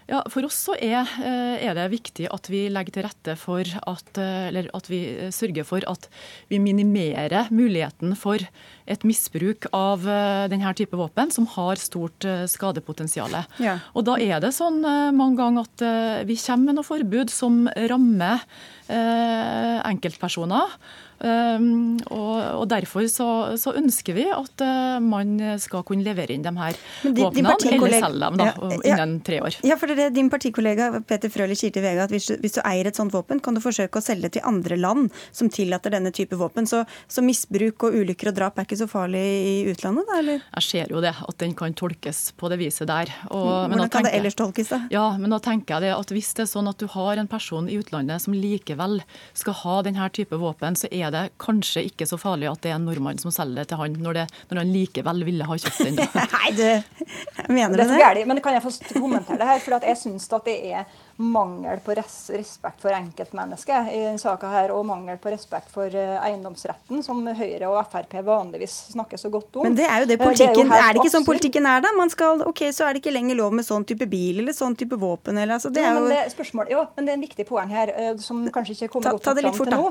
Ja, For oss så er, eh, er, det viktig at vi legger til rette for at, eh, eller at vi eh, sørger for at vi minimerer muligheten for et misbruk av denne type våpen, som har stort skadepotensial. Ja. Og Da er det sånn mange ganger at vi kommer med noe forbud som rammer enkeltpersoner. Um, og, og, Derfor så, så, ønsker vi at uh, man skal kunne levere inn de her de, våpnene, de eller selge dem da, ja, ja, innen tre år. Ja, for det er Din partikollega Peter Frølich sier til VG at hvis du, hvis du, eier et sånt våpen, kan du forsøke å selge til andre land som tillater denne type våpen. Så, så misbruk og ulykker og drap er ikke så farlig i utlandet, da? eller? Jeg ser jo det, at den kan tolkes på det viset der. Og, Hvordan kan det ellers tolkes, da? Ja, men da tenker jeg det at Hvis det er sånn at du har en person i utlandet som likevel skal ha denne type våpen, så er det kanskje ikke så farlig at det er en nordmann som selger det til han, når, det, når han likevel ville ha kjøpt den. <laughs> Nei, du mener det? det? Gærlig, men kan jeg få kommentere det her? For jeg syns at det er mangel på respekt for enkeltmennesket i denne saka her, og mangel på respekt for eh, eiendomsretten, som Høyre og Frp vanligvis snakker så godt om. Men det er jo det politikken det er, er, det ikke sånn politikken er, da? Man skal, ok, Så er det ikke lenger lov med sånn type bil eller sånn type våpen. Eller, altså, det er jo... men det, spørsmål, jo, men det er en viktig poeng her, eh, som kanskje ikke kommer godt ta fram til nå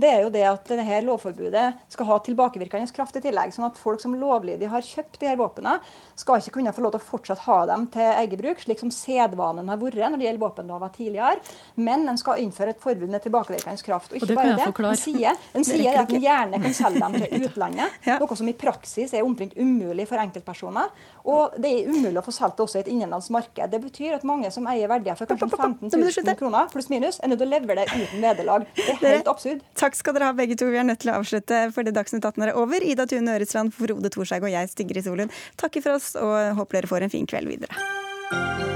det er jo det at dette lovforbudet skal ha tilbakevirkende kraft i tillegg. Sånn at folk som lovlydig har kjøpt de her våpnene, skal ikke kunne få lov til å fortsatt ha dem til eget bruk, slik som sedvanen har vært når det gjelder våpenlover tidligere. Men en skal innføre et forbud med tilbakevirkende kraft. Og ikke og bare det. En sier, <laughs> en sier at en gjerne kan selge dem til <laughs> utlandet, ja. noe som i praksis er omtrent umulig for enkeltpersoner. Og det er umulig å få solgt også i et innenlands marked. Det betyr at mange som eier verdier for kanskje 15 000 kroner pluss minus, er nødt til å levere det uten vederlag. Det er helt absurd. Takk skal dere ha begge to. Vi er nødt til å avslutte fordi Dagsnytt 18 er over. Ida Tune Ørestrand, Frode Thorshaug og jeg, Stigrid Solund, takker for oss og håper dere får en fin kveld videre.